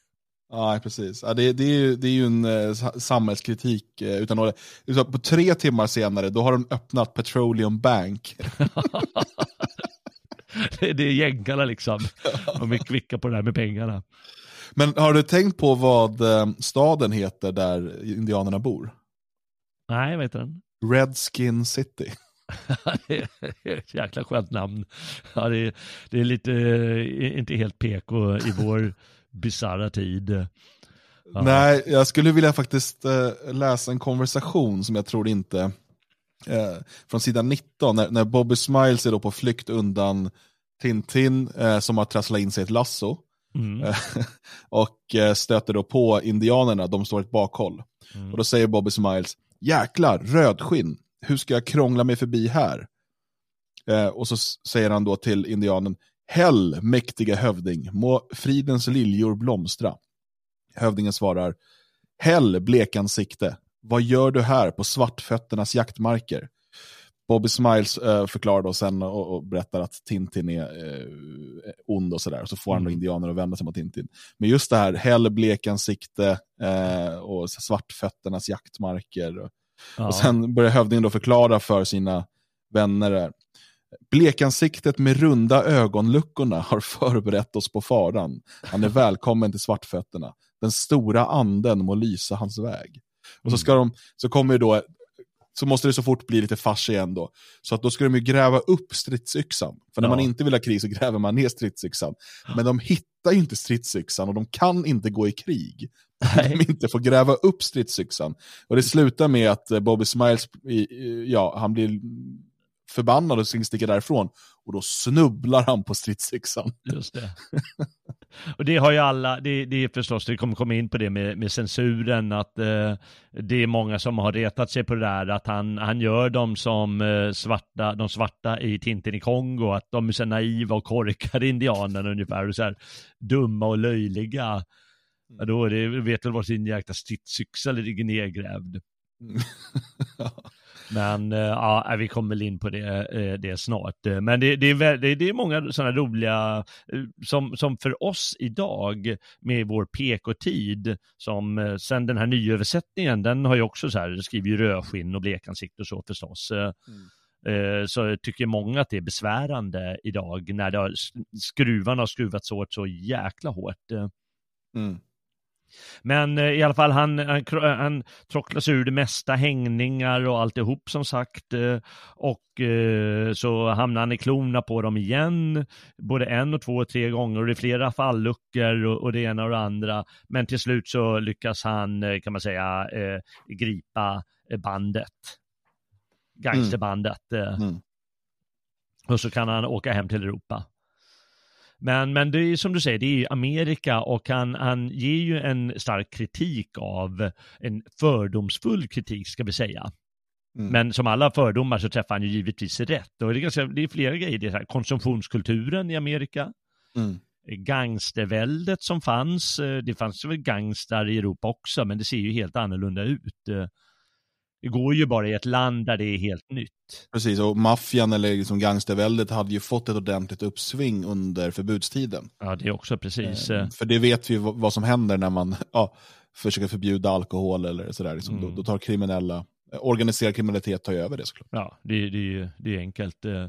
Ja, precis. Ja, det, det, är ju, det är ju en eh, sa- samhällskritik. Eh, utan att på tre timmar senare, då har de öppnat Petroleum Bank. det det är jänkarna liksom. De är kvicka på det här med pengarna. Men har du tänkt på vad eh, staden heter där indianerna bor? Nej, vad heter den? Redskin City. det är ett jäkla skönt namn. Ja, det, är, det är lite, eh, inte helt PK i vår bisarra tid. Ja. Nej, jag skulle vilja faktiskt eh, läsa en konversation som jag tror inte, eh, från sidan 19, när, när Bobby Smiles är då på flykt undan Tintin eh, som har trasslat in sig i ett lasso. Mm. Eh, och eh, stöter då på indianerna, de står i ett bakhåll. Mm. Och då säger Bobby Smiles, jäklar, rödskinn, hur ska jag krångla mig förbi här? Eh, och så säger han då till indianen, Häll, mäktiga hövding, må fridens liljor blomstra. Hövdingen svarar, Häll, blekansikte, vad gör du här på svartfötternas jaktmarker? Bobby Smiles eh, förklarar då sen och, och berättar att Tintin är eh, ond och sådär. Så får han då Mm. indianer att vända sig mot Tintin. Men just det här, häll, blekansikte eh, och svartfötternas jaktmarker. Och, Ja. och sen börjar hövdingen då förklara för sina vänner där. Blekansiktet med runda ögonluckorna har förberett oss på faran. Han är välkommen till svartfötterna. Den stora anden må lysa hans väg. Och så, ska de, så kommer ju då, så måste det så fort bli lite fars igen då. Så att då ska de ju gräva upp stridsyxan. För när Ja. man inte vill ha krig så gräver man ner stridsyxan. Men de hittar ju inte stridsyxan och de kan inte gå i krig. Nej. De inte får gräva upp stridsyxan. Och det slutar med att eh, Bobby Smiles, ja, han blir förbannad och sticka därifrån. Och då snubblar han på stridsyxan. Just det. Och det har ju alla, det, det är förstås, det kommer komma in på det med, med censuren, att eh, det är många som har retat sig på det där, att han, han gör dem som eh, svarta, de svarta i Tintin i Kongo, att de är så naiva och korkade indianerna ungefär, och så här dumma och löjliga. Ja, då är det, vet väl var sin jäkla stridsyxa ligger nedgrävd. Mm. Men eh, ja, vi kommer väl in på det, eh, det snart. Eh, Men det, det, är, det, är många sådana roliga, som, som för oss idag med vår PK-tid, som sen den här nyöversättningen, den har ju också så här, skriver ju rödskinn och blekansikte och så förstås. Eh, Så tycker många att det är besvärande idag när det har, skruvarna har skruvats åt så jäkla hårt. Mm. Men eh, i alla fall, han, han, han trocklas ur det mesta, hängningar och alltihop som sagt. Eh, och eh, så hamnar han i klorna på dem igen, både en och två och tre gånger. Och det är flera falluckor och, och det ena och det andra. Men till slut så lyckas han, kan man säga, gripa bandet. Gangsterbandet. Mm. Mm. Och så kan han åka hem till Europa. Men, men det är som du säger, det är Amerika och han, han ger ju en stark kritik av, en fördomsfull kritik ska vi säga. Mm. Men som alla fördomar så träffar han ju givetvis rätt. Och det är, ganska, det är flera grejer, det är här, konsumtionskulturen i Amerika, mm. gangsterväldet som fanns, eh, det fanns väl gangstrar i Europa också, men det ser ju helt annorlunda ut. Det går ju bara i ett land där det är helt nytt. Precis, och maffian eller liksom gangsterväldet hade ju fått ett ordentligt uppsving under förbudstiden. Ja, det är också precis. Eh, för det vet vi vad som händer när man ja, försöker förbjuda alkohol eller sådär. Liksom. Mm. Då, då, tar kriminella, eh, organiserad kriminalitet tar över det såklart. Ja, det, det, det är enkelt. Eh,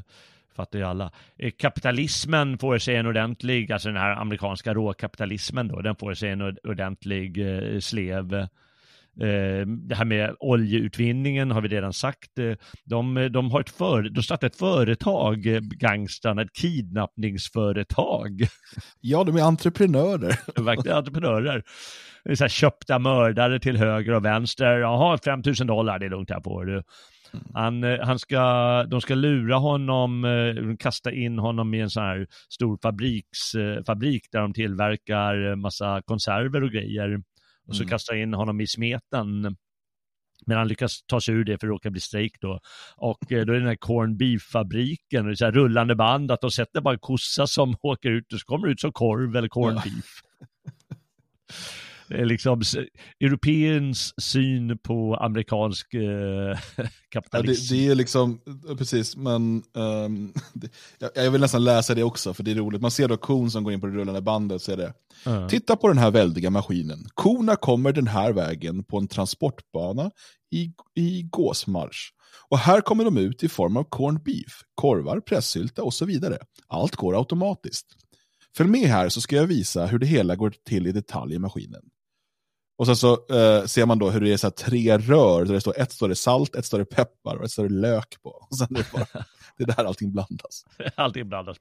fattar ju alla. Eh, kapitalismen får sig en ordentlig, alltså den här amerikanska råkapitalismen då, den får sig en ordentlig eh, slev Eh, det här med oljeutvinningen har vi redan sagt. Eh, de, de har ett för, de startar ett företag, eh, gangstrarna, ett kidnappningsföretag. Ja, de är entreprenörer. Verkligen entreprenörer. Så här, köpta mördare till höger och vänster. Jaha, 5 000 dollar, det är lugnt här på du. Han, han ska, de ska lura honom, kasta in honom i en sån här stor fabriks, fabrik där de tillverkar massa konserver och grejer och så mm. kastar in honom i smeten. Men han lyckas ta sig ur det för det råkar bli strejk då. Och eh, då är det den här corn beef-fabriken, och så här rullande band, att de sätter bara en kossa som åker ut och så kommer det ut som korv eller corn beef. liksom europeens syn på amerikansk eh, kapitalism. Ja, det, det, är liksom, precis, men um, det, jag vill nästan läsa det också, för det är roligt. Man ser då kon som går in på det rullande bandet, och ser det. Uh. Titta på den här väldiga maskinen. Korna kommer den här vägen på en transportbana i, i gåsmarsch. Och här kommer de ut i form av corn beef, korvar, pressylta och så vidare. Allt går automatiskt. Följ med här så ska jag visa hur det hela går till i detalj i maskinen. Och sen så uh, ser man då hur det är så tre rör, där det står ett står det salt, ett står det peppar och ett står det lök på. Och sen är det, bara, det är där allting blandas. allting blandas.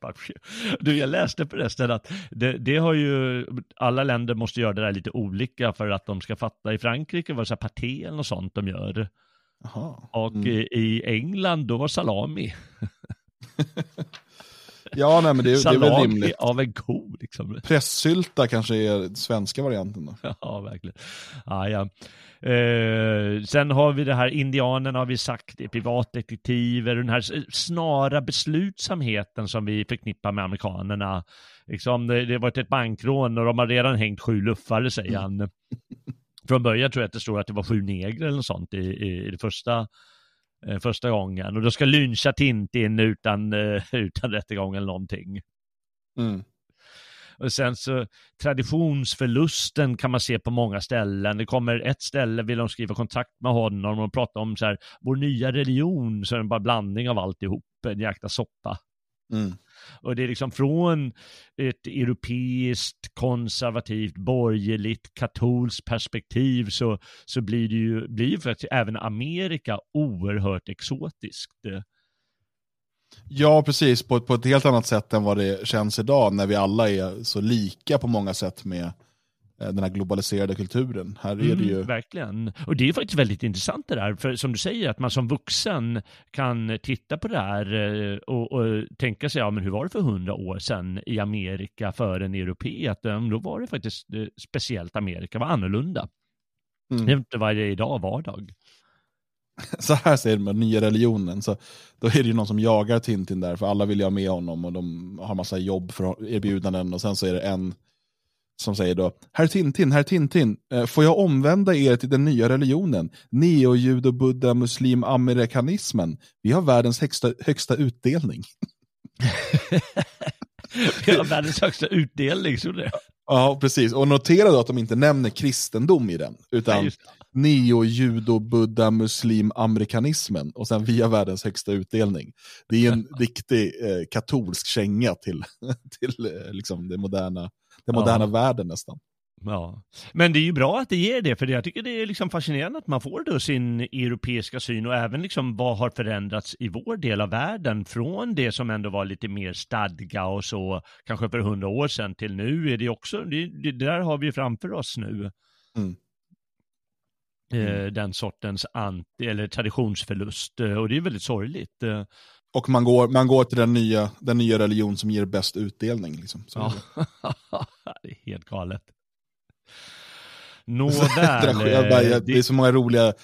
Du, jag läste förresten att det, det, har ju, alla länder måste göra det där lite olika för att de ska fatta. I Frankrike var det så här paté eller något sånt de gör. Aha. Och mm. i, i England då var salami. Ja, nej, men det, det är väl rimligt. av en ko liksom. Pressylta kanske är svenska varianten då. Ja, verkligen. Ah, ja. Eh, sen har vi det här indianerna har vi sagt, det är privatdetektiver, den här snara beslutsamheten som vi förknippar med amerikanerna. Liksom, det, det har varit ett bankrån och de har redan hängt sju luffare, säger mm. han. Från början tror jag att det står att det var sju negrer eller något sånt i, i, i det första första gången och då ska lyncha Tintin utan, eh, utan rättegång eller någonting. Mm. Och sen så traditionsförlusten kan man se på många ställen. Det kommer ett ställe, vill de skriva kontrakt med honom och prata om så här, vår nya religion, så är det bara blandning av alltihop, en jäkla soppa. Mm. Och det är liksom från ett europeiskt, konservativt, borgerligt, katolskt perspektiv så, så blir det ju, blir ju faktiskt även Amerika oerhört exotiskt. Ja, precis. På, på ett helt annat sätt än vad det känns idag när vi alla är så lika på många sätt med den här globaliserade kulturen. Här är mm, det ju... Verkligen. Och det är faktiskt väldigt intressant det där, för som du säger, att man som vuxen kan titta på det här eh, och, och tänka sig, ja men hur var det för hundra år sedan i Amerika för en europé? Att då var det faktiskt eh, speciellt Amerika, var annorlunda. Mm. Det är inte varje idag vardag. Så här säger man, nya religionen, så då är det ju någon som jagar Tintin där, för alla vill ju ha med honom och de har massa jobb för erbjudanden och sen så är det en som säger då, Herr Tintin, herr Tintin, eh, får jag omvända er till den nya religionen, neo-judo, buddha, muslim, amerikanismen. Vi har världens högsta, högsta utdelning. Vi har världens högsta utdelning, så det. Ja, precis. Och notera då att de inte nämner kristendom i den, utan ja, neo, judo, buddha, muslim, amerikanismen och sen via världens högsta utdelning. Det är en riktig eh, katolsk känga till, till eh, liksom det moderna den moderna ja. världen nästan. Ja, men det är ju bra att det ger det, för jag tycker det är liksom fascinerande att man får då sin europeiska syn och även liksom vad har förändrats i vår del av världen från det som ändå var lite mer stadga och så, kanske för hundra år sedan till nu är det också, det, det där har vi framför oss nu. Mm. Mm. Den sortens anti eller traditionsförlust och det är väldigt sorgligt. Och man går, man går till den nya, den nya religion som ger bäst utdelning. Liksom. Ja. det är helt galet. Nåväl. det är så många roliga eh,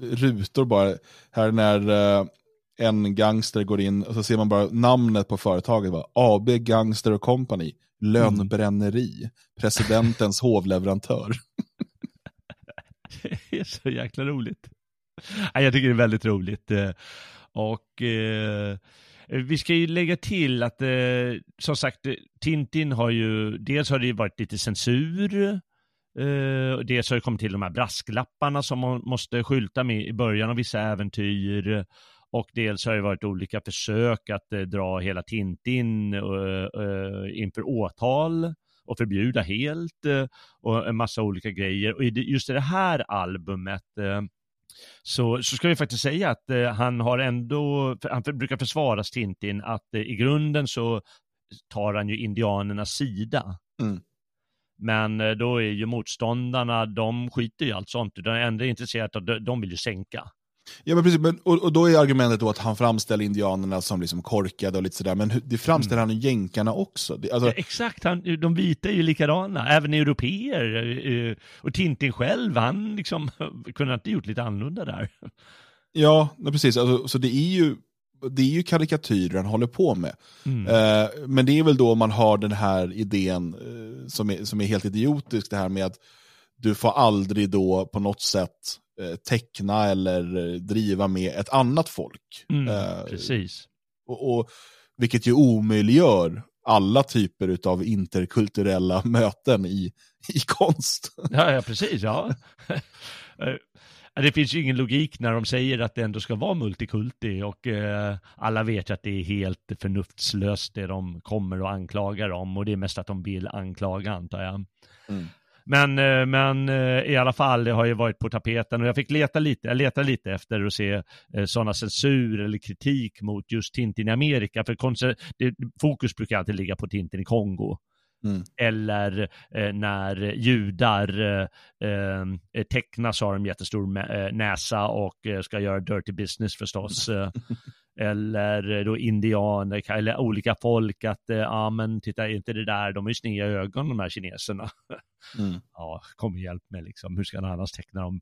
rutor bara. Här när uh, en gangster går in och så ser man bara namnet på företaget. Va? AB Gangster Company. Lönbränneri. Presidentens hovleverantör. det är så jäkla roligt. Jag tycker det är väldigt roligt. Och eh, vi ska ju lägga till att eh, som sagt, Tintin har ju, dels har det varit lite censur, eh, dels har det kommit till de här brasklapparna som man måste skylta med i början av vissa äventyr. Och dels har det varit olika försök att eh, dra hela Tintin eh, eh inför åtal och förbjuda helt eh, och en massa olika grejer. Och just i det här albumet eh, så, så ska vi faktiskt säga att han har ändå, han brukar försvaras Tintin, att i grunden så tar han ju indianernas sida. Mm. Men eh, då är ju motståndarna, de skiter ju allt sånt. De enda intresserade av, de vill ju sänka. Ja, men precis. Men, och, och, då är argumentet då att han framställer indianerna som liksom korkade och lite sådär. Men det framställer mm. han jänkarna också. Det, alltså... ja, exakt, han, de vita är ju likadana. Även europeer. Eh, och Tintin själv, han liksom kunde inte gjort lite annorlunda där. Ja, precis. Alltså, så det är ju det är ju karikatyrer han håller på med. Mm. Eh, men det är väl då man har den här idén eh, som, är, som är helt idiotisk, det här med att du får aldrig då på något sätt eh, teckna eller eh, driva med ett annat folk. Mm, eh, precis. Och, och, vilket ju omöjliggör alla typer av interkulturella möten i, i konst. Ja, ja precis. Ja. Eh, det finns ju ingen logik när de säger att det ändå ska vara multikulti och eh, alla vet ju att det är helt förnuftslöst det de kommer och anklagar om och det är mest att de vill anklaga antar jag. Mm. Men, eh, men eh, i alla fall, det har ju varit på tapeten och jag fick leta lite, jag letade lite efter att se eh, sådana censur eller kritik mot just Tintin i Amerika, för fokus brukar alltid ligga på Tintin i Kongo. Mm. Eller eh, när judar eh, eh, tecknas har de jättestor eh, näsa och eh, ska göra dirty business förstås. Eller då indianer eller olika folk att, ja men titta inte det där, de har ju sneda ögon de här kineserna. Mm. Ja, kom och hjälp mig liksom, hur ska han annars teckna dem?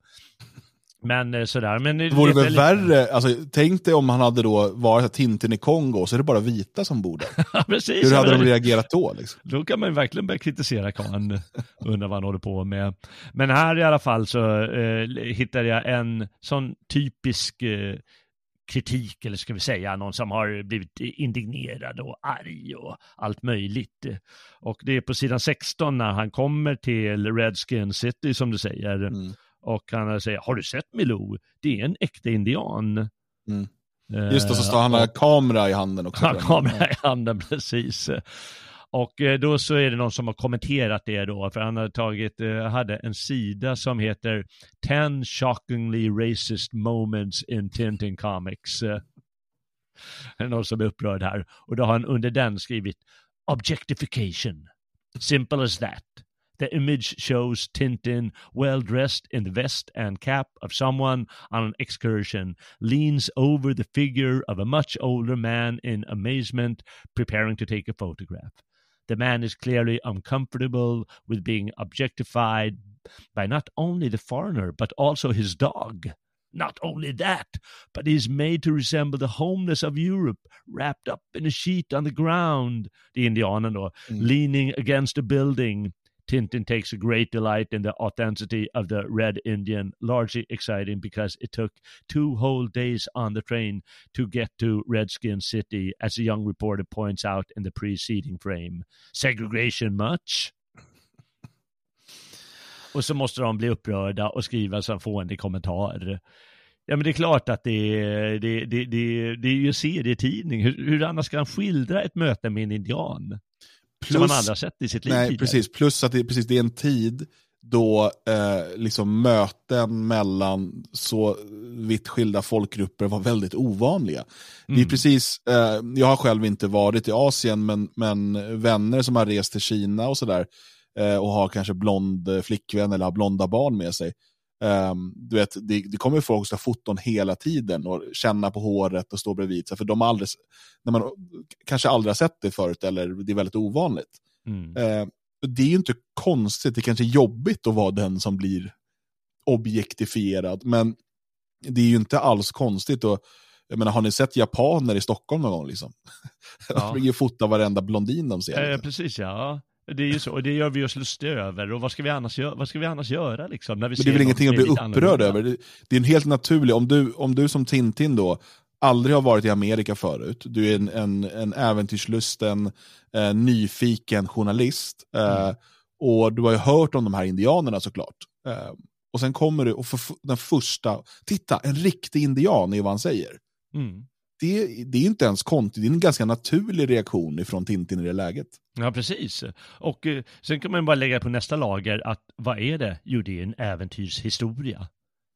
Men eh, sådär, men... Det vore väl värre, alltså, tänk dig om han hade då varit Tintin i Kongo, så är det bara vita som bor där. precis, Hur hade de reagerat då? Liksom? Då kan man verkligen börja kritisera karln, undra vad han håller på med. Men här i alla fall så eh, hittade jag en sån typisk eh, kritik, eller ska vi säga, någon som har blivit indignerad och arg och allt möjligt. Och det är på sidan 16 när han kommer till Redskin City, som du säger. Mm och han säger, har du sett Milou? Det är en äkta indian. Mm. Just det, så står han med kamera i handen också. Ja, kamera i handen, precis. Och eh, då så är det någon som har kommenterat det då, för han har tagit, eh, hade en sida som heter 10 shockingly racist moments in Tintin Comics. Det är någon som är upprörd här. Och då har han under den skrivit objectification. Simple as that. The image shows Tintin well dressed in the vest and cap of someone on an excursion, leans over the figure of a much older man in amazement, preparing to take a photograph. The man is clearly uncomfortable with being objectified by not only the foreigner, but also his dog. Not only that, but he is made to resemble the homeless of Europe, wrapped up in a sheet on the ground, the indianen då, mm. leaning against a building, Tintin takes a great delight in the authenticity of the Red Indian, largely exciting because it took two whole days on the train to get to Redskin City, as a young reporter points out in the preceding frame. Segregation much? Och så måste de bli upprörda och skriva en fånig kommentar. Ja men det är klart att det är, det, det, det, det är ju serietidning. Hur, hur annars ska han skildra ett möte med en indian? Plus, som man aldrig har sett i sitt liv Nej, tidigare. precis. Plus att det, precis, det är en tid då eh, liksom möten mellan så vitt skilda folkgrupper var väldigt ovanliga. Mm. Det är mm. precis, eh, jag har själv inte varit i Asien, men, men vänner som har rest till Kina och sådär eh, och har kanske blond flickvän eller har blonda barn med sig. Um, du vet, det, det kommer folk som foton hela tiden och känna på håret och stå bredvid. För de har aldrig, när man kanske aldrig har sett det förut eller det är väldigt ovanligt. Mm. Uh, det är ju inte konstigt, det är kanske är jobbigt att vara den som blir objektifierad. Men det är ju inte alls konstigt. Och, jag menar, har ni sett japaner i Stockholm någon gång? Liksom? Ja. de springer och fotar varenda blondin de ser. Eh, precis ja. Det är ju så, och det gör vi oss lustiga över. Och vad ska vi annars göra, vad ska vi annars göra liksom? När vi Men det är väl ingenting att bli upprörd över? Det, det är en helt naturlig, om du, om du som Tintin då aldrig har varit i Amerika förut, du är en, en, en äventyrslusten, eh, nyfiken journalist, eh, mm. och du har ju hört om de här indianerna såklart. Eh, och sen kommer du och för den första, titta, en riktig indian är vad han säger. Mm det, det är inte ens konstigt, det är en ganska naturlig reaktion från Tintin i det läget. Ja, precis. Och eh, sen kan man bara lägga på nästa lager att vad är det? Jo, det är en äventyrshistoria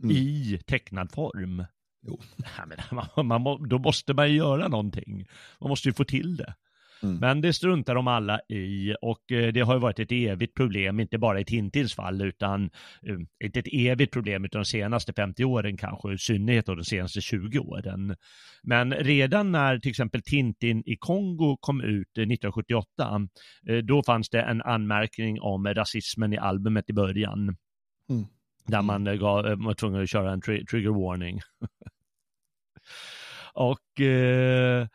mm. i tecknad form. Jo. Ja, men man, man, då måste man ju göra någonting. Man måste ju få till det. Mm. Men det struntar de alla i och eh, det har ju varit ett evigt problem, inte bara i Tintins fall, utan eh, inte ett evigt problem utan de senaste 50 åren kanske, i synnerhet de senaste 20 åren. Men redan när till exempel Tintin i Kongo kom ut 1978, eh, då fanns det en anmärkning om rasismen i albumet i början. Mm. Där man gav, var tvungen att köra en tri trigger warning. och eh,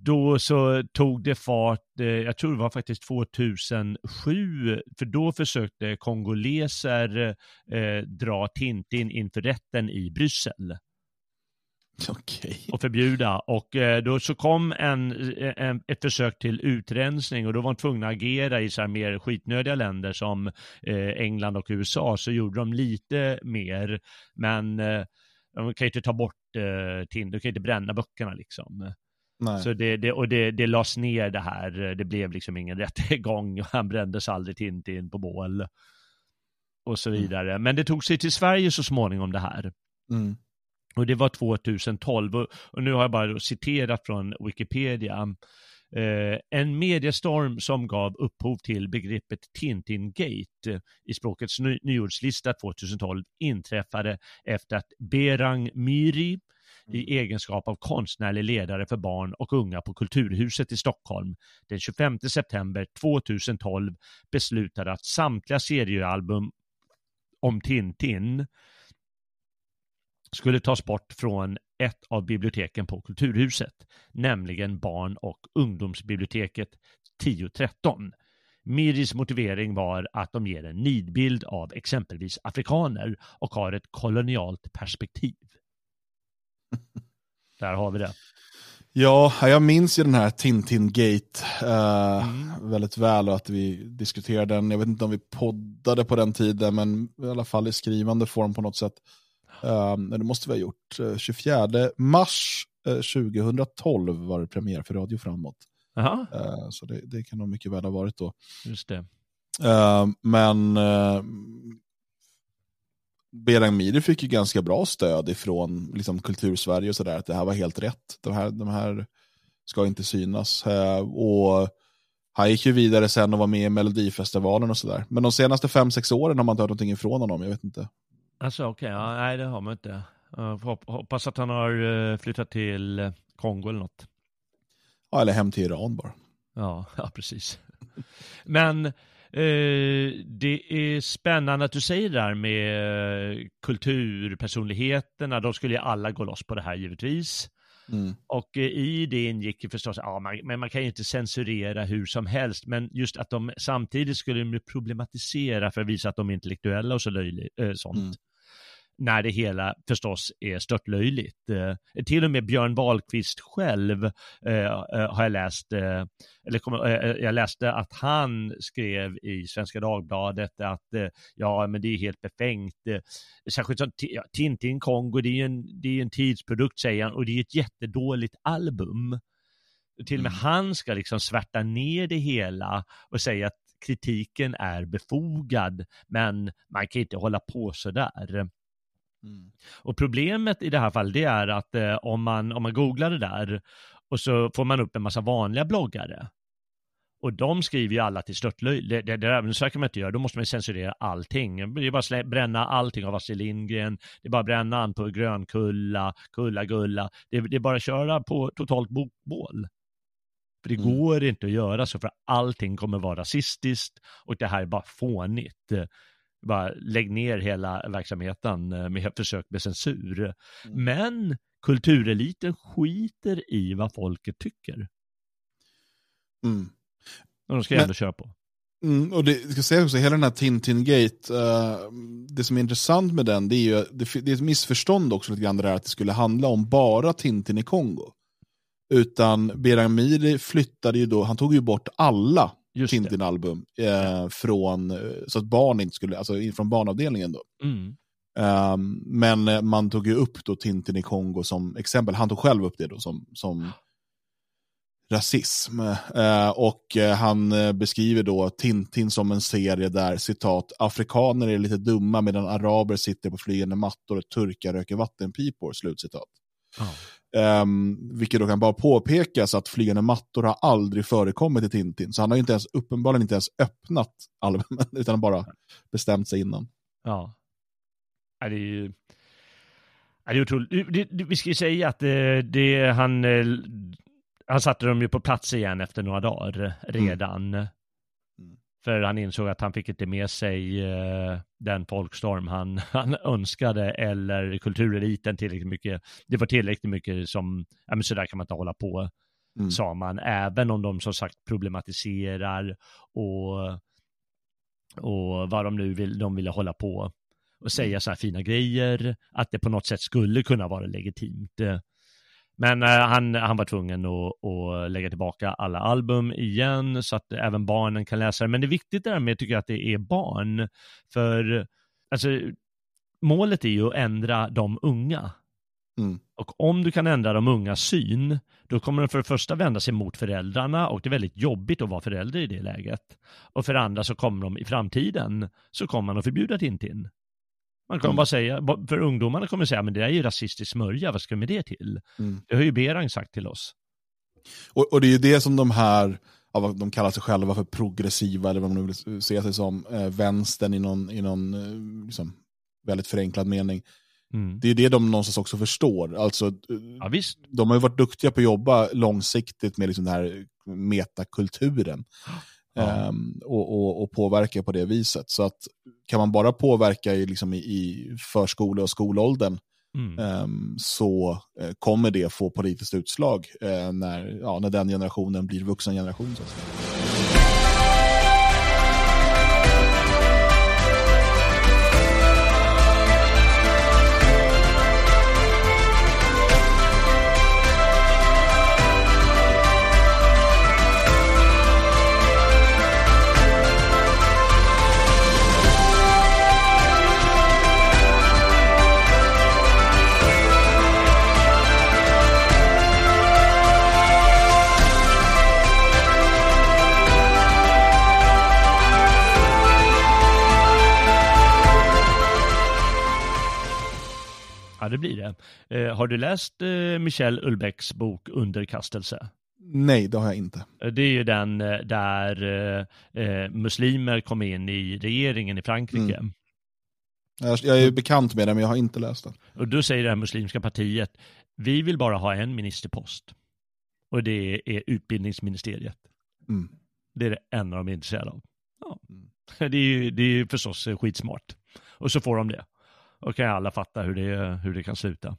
då så tog det fart, eh, jag tror det var faktiskt 2007, för då försökte kongoleser eh, dra Tintin inför rätten i Bryssel. Okay. Och förbjuda. Och eh, då så kom en, en, ett försök till utrensning och då var de tvungna att agera i så här mer skitnödiga länder som England och USA. Så gjorde de lite mer, men de kan ju inte ta bort eh, Tintin, de kan ju inte bränna böckerna liksom. Så det, det, och det, det lades ner det här, det blev liksom ingen rättegång och han brändes aldrig Tintin på bål. Och så mm. vidare. Mm. Men det tog sig till Sverige så småningom det här. Mm. Och det var 2012 och, och, nu har jag bara citerat från Wikipedia. Eh, en mediestorm som gav upphov till begreppet Tintin-gate i språkets ny nyordslista 2012 inträffade efter att Berang Myri, i mm. egenskap av konstnärlig ledare för barn och unga på Kulturhuset i Stockholm den 25 september 2012 beslutade att samtliga seriealbum om Tintin skulle tas bort från ett av biblioteken på Kulturhuset, nämligen barn och ungdomsbiblioteket 1013. Miris motivering var att de ger en nidbild av exempelvis afrikaner och har ett kolonialt perspektiv. Där har vi det. Ja, jag minns ju den här Tintin-gate uh, mm. väldigt väl och att vi diskuterade den. Jag vet inte om vi poddade på den tiden, men i alla fall i skrivande form på något sätt. Uh, det måste vi ha gjort. Uh, 24 mars 2012 var det premiär för Radio Framåt. så det, det, kan nog mycket väl ha varit då. Just det. men Berang Miri fick ju ganska bra stöd ifrån liksom, kultursverige och sådär, att det här var helt rätt. De här, de här ska inte synas. Eh, och han gick ju vidare sen och var med i Melodifestivalen och sådär. Men de senaste fem sex åren har man inte hört någonting ifrån honom, jag vet inte. Alltså okej, okay, ja, nej det har man inte. Jag hoppas att han har eh, flyttat till eh, Kongo eller något. Ja, eller hem till Iran bara. Ja, ja precis. Men Eh, det är spännande att du säger det där med kulturpersonligheterna. De skulle ju alla gå loss på det här givetvis. Mm. Och eh, i det ingick ju förstås, ja, man, men man kan ju inte censurera hur som helst, men just att de samtidigt skulle problematisera för att visa att de är intellektuella och så löjligt, sånt. Mm när det hela förstås är störtlöjligt. Eh, till och med Björn Wahlqvist själv eh, eh har jag läst, eh, eller kom, eh, jag läste att han skrev i Svenska Dagbladet att eh, ja, men det är helt befängt. särskilt som ja, Tintin Kongo, det är ju en, det är en tidsprodukt säger han, och det är ett jättedåligt album. Till och med Mm. han ska liksom svärta ner det hela och säga att kritiken är befogad, men man kan inte hålla på sådär. Mm. Och problemet i det här fallet det är att eh, om, man, om man googlar det där och så får man upp en massa vanliga bloggare. Och de skriver ju alla till störtlöjligt. Det, det, det, där- så här kan man inte göra, då måste man censurera allting. Det är bara slä, bränna allting av Astrid Lindgren, det är bara bränna han på Grönkulla, Kulla Gulla. Det, det är bara att köra på totalt bokbål. För det Mm. går inte att göra så, för allting kommer vara rasistiskt och det här är bara fånigt. Bara lägg ner hela verksamheten eh, med försök med censur. Mm. Men kultureliten skiter i vad folket tycker. Mm. Och de ska Men- ändå köra på. Mm, och det ska säga också, hela den här Tintin-gate, eh, det som är intressant med den, det är ju det, det är ett missförstånd också lite grann det där att det skulle handla om bara Tintin i Kongo. Utan Beramiri flyttade ju då, han tog ju bort alla. Tintin-album eh, från, eh, så att barn inte skulle, alltså från barnavdelningen då. Mm. Ehm, men eh, man tog ju upp då Tintin i Kongo som exempel, han tog själv upp det då som, som rasism. Eh, och han beskriver då Tintin som en serie där, citat, afrikaner är lite dumma medan araber sitter på flygande mattor och turkar röker vattenpipor, slutcitat. Ja. Um, vilket då kan bara påpekas att flygande mattor har aldrig förekommit i Tintin. Så han har inte ens, uppenbarligen inte ens öppnat albumen, utan bara bestämt sig innan. Ja. Det är ju... Det är otroligt. Det, det, vi ska ju säga att det, det, han, eh, han satte dem ju på plats igen efter några dagar redan. För han insåg att han fick inte med sig eh, den folkstorm han, han önskade eller kultureliten tillräckligt mycket. Det var tillräckligt mycket som, ja men sådär kan man inte hålla på, Mm. sa man. Även om de som sagt problematiserar och, och vad de nu vill, de ville hålla på och säga så här fina grejer, att det på något sätt skulle kunna vara legitimt. Men eh, han, han var tvungen att, att lägga tillbaka alla album igen så att även barnen kan läsa det. Men det är viktigt det där med, tycker jag, att det är barn. För alltså, målet är ju att ändra de unga. Mm. Och om du kan ändra de ungas syn, då kommer de för det första vända sig mot föräldrarna och det är väldigt jobbigt att vara förälder i det läget. Och för det andra så kommer de i framtiden, så kommer man att förbjuda Tintin. Man kommer Mm. bara säga, för ungdomarna kommer säga, men det är ju rasistisk smörja, vad ska vi med det till? Mm. Det har ju Berang sagt till oss. Och, och det är ju det som de här, ja, de kallar sig själva för progressiva, eller vad man nu vill se sig som, eh, vänstern i någon, i någon eh, liksom, väldigt förenklad mening. Mm. Det är det de någonstans också förstår. Alltså, eh, Ja visst, de har ju varit duktiga på att jobba långsiktigt med liksom den här metakulturen. Ja. Ehm, och, och, och påverka på det viset. Så att kan man bara påverka i, liksom i, i förskole och skolåldern mm. ehm, så eh, kommer det få politiskt utslag eh, när, ja, när den generationen blir vuxen generation. Så att säga. Ja det blir det. Eh, har du läst eh, Michel Ulbecks bok Underkastelse? Nej, det har jag inte. Eh, Det är ju den eh, där eh, eh, muslimer kom in i regeringen i Frankrike. Mm. Jag, jag är bekant med det, men jag har inte läst den. Och då säger det här muslimska partiet, vi vill bara ha en ministerpost. Och det är utbildningsministeriet. Mm. Det är det enda de är intresserade av. Ja. Det är ju det är ju förstås skitsmart. Och så får de det. Och kan alla fatta hur det, hur det kan sluta.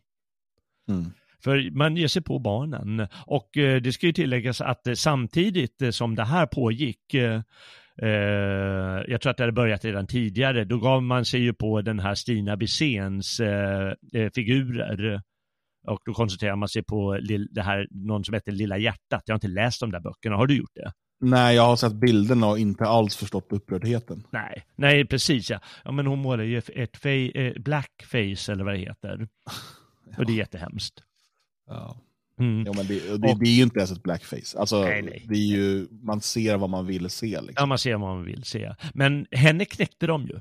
Mm. För man ger sig på barnen. Och eh, det ska ju tilläggas att eh, samtidigt eh, som det här pågick, eh, jag tror att det hade börjat redan tidigare, då gav man sig ju på den här Stina Biséns eh, eh, figurer. Och då koncentrerar man sig på det här, någon som heter Lilla hjärtat. Jag har inte läst de där böckerna, har du gjort det? Nej, jag har sett bilderna och inte alls förstått upprördheten. Nej, nej precis ja. Ja men hon målar ju ett fa- eh, blackface eller vad det heter. Och det är jättehemskt. Ja. Mm. Ja, men det, det, det är ju inte ens ett blackface. Alltså, Nej, nej. Det är ju, man ser vad man vill se. Ja, Liksom. man ser vad man vill se. Men henne knäckte de ju.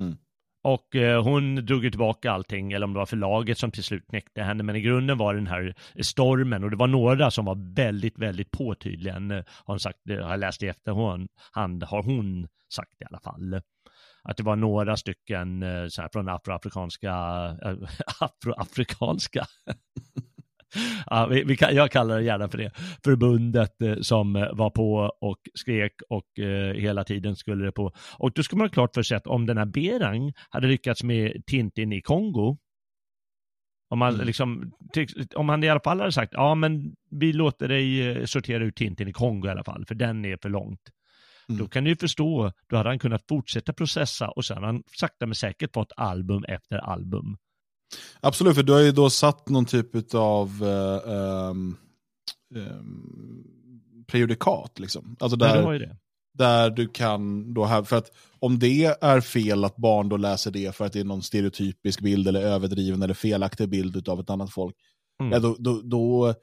Mm. Och eh, hon drog ju tillbaka allting, eller om det var förlaget som till slut knäckte henne. Men i grunden var det den här stormen och det var några som var väldigt, väldigt på tydligen. Eh, har hon sagt, eh, har jag läst i efterhand, har hon sagt i alla fall. Att det var några stycken eh, så här, från afroafrikanska, afroafrikanska Ja, vi, vi jag kallar det gärna för det. Förbundet eh, som eh, var på och skrek och eh, hela tiden skulle det på. Och då ska man ha klart för sig att om den här Berang hade lyckats med Tintin i Kongo, om man, Mm. liksom, om han i alla fall hade sagt, ja men vi låter dig eh, sortera ut Tintin i Kongo i alla fall, för den är för långt. Mm. Då kan du ju förstå, då hade han kunnat fortsätta processa och sen har han sakta men säkert fått album efter album. Absolut, för du har ju då satt någon typ av um, um, prejudikat. Liksom. Alltså där, det. där du kan då här, för att om det är fel att barn då läser det för att det är någon stereotypisk bild eller överdriven eller felaktig bild av ett annat folk, Mm. ja, då, då, då,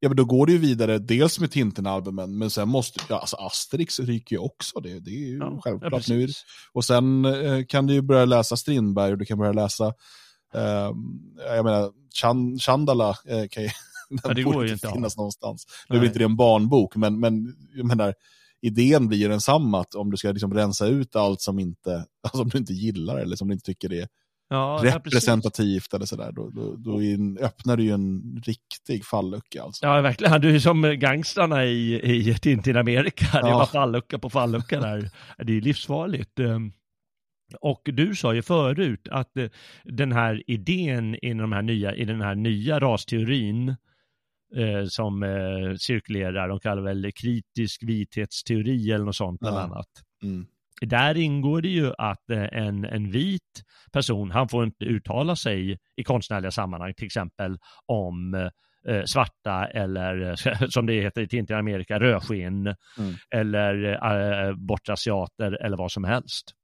ja, men då går det ju vidare dels med Tintin-albumen, men sen måste, ja, alltså Asterix ryker ju också, det, det är ju Ja, självklart. ja, nu och sen eh, kan du ju börja läsa Strindberg och du kan börja läsa, eh, jag menar, Chan, Chandala eh, kan ju, Ja, det går ju inte att ha. finnas någonstans. Nu är inte det en barnbok, men, men jag menar, idén blir ju densamma, att om du ska liksom rensa ut allt som, inte, alltså, som du inte gillar eller som du inte tycker är Ja, ja, representativt eller sådär, då, då, då en, öppnar du ju en riktig fallucka. Alltså. Ja, verkligen. Du är som gangstrarna i, i Tintin Amerika. Det Ja. bara fallucka på fallucka där. Det är livsfarligt. Och du sa ju förut att eh, den här idén i, de här nya, i den här nya rasteorin eh, som eh, cirkulerar, de kallar väl kritisk vithetsteori eller något sånt bland Ja. annat. Mm. Där ingår det ju att eh, en, en vit person, han får inte uttala sig i konstnärliga sammanhang, till exempel om eh, svarta eller som det heter i Tintin Amerika, rödskinn Mm. eller eh, bortrasiater eller vad som helst.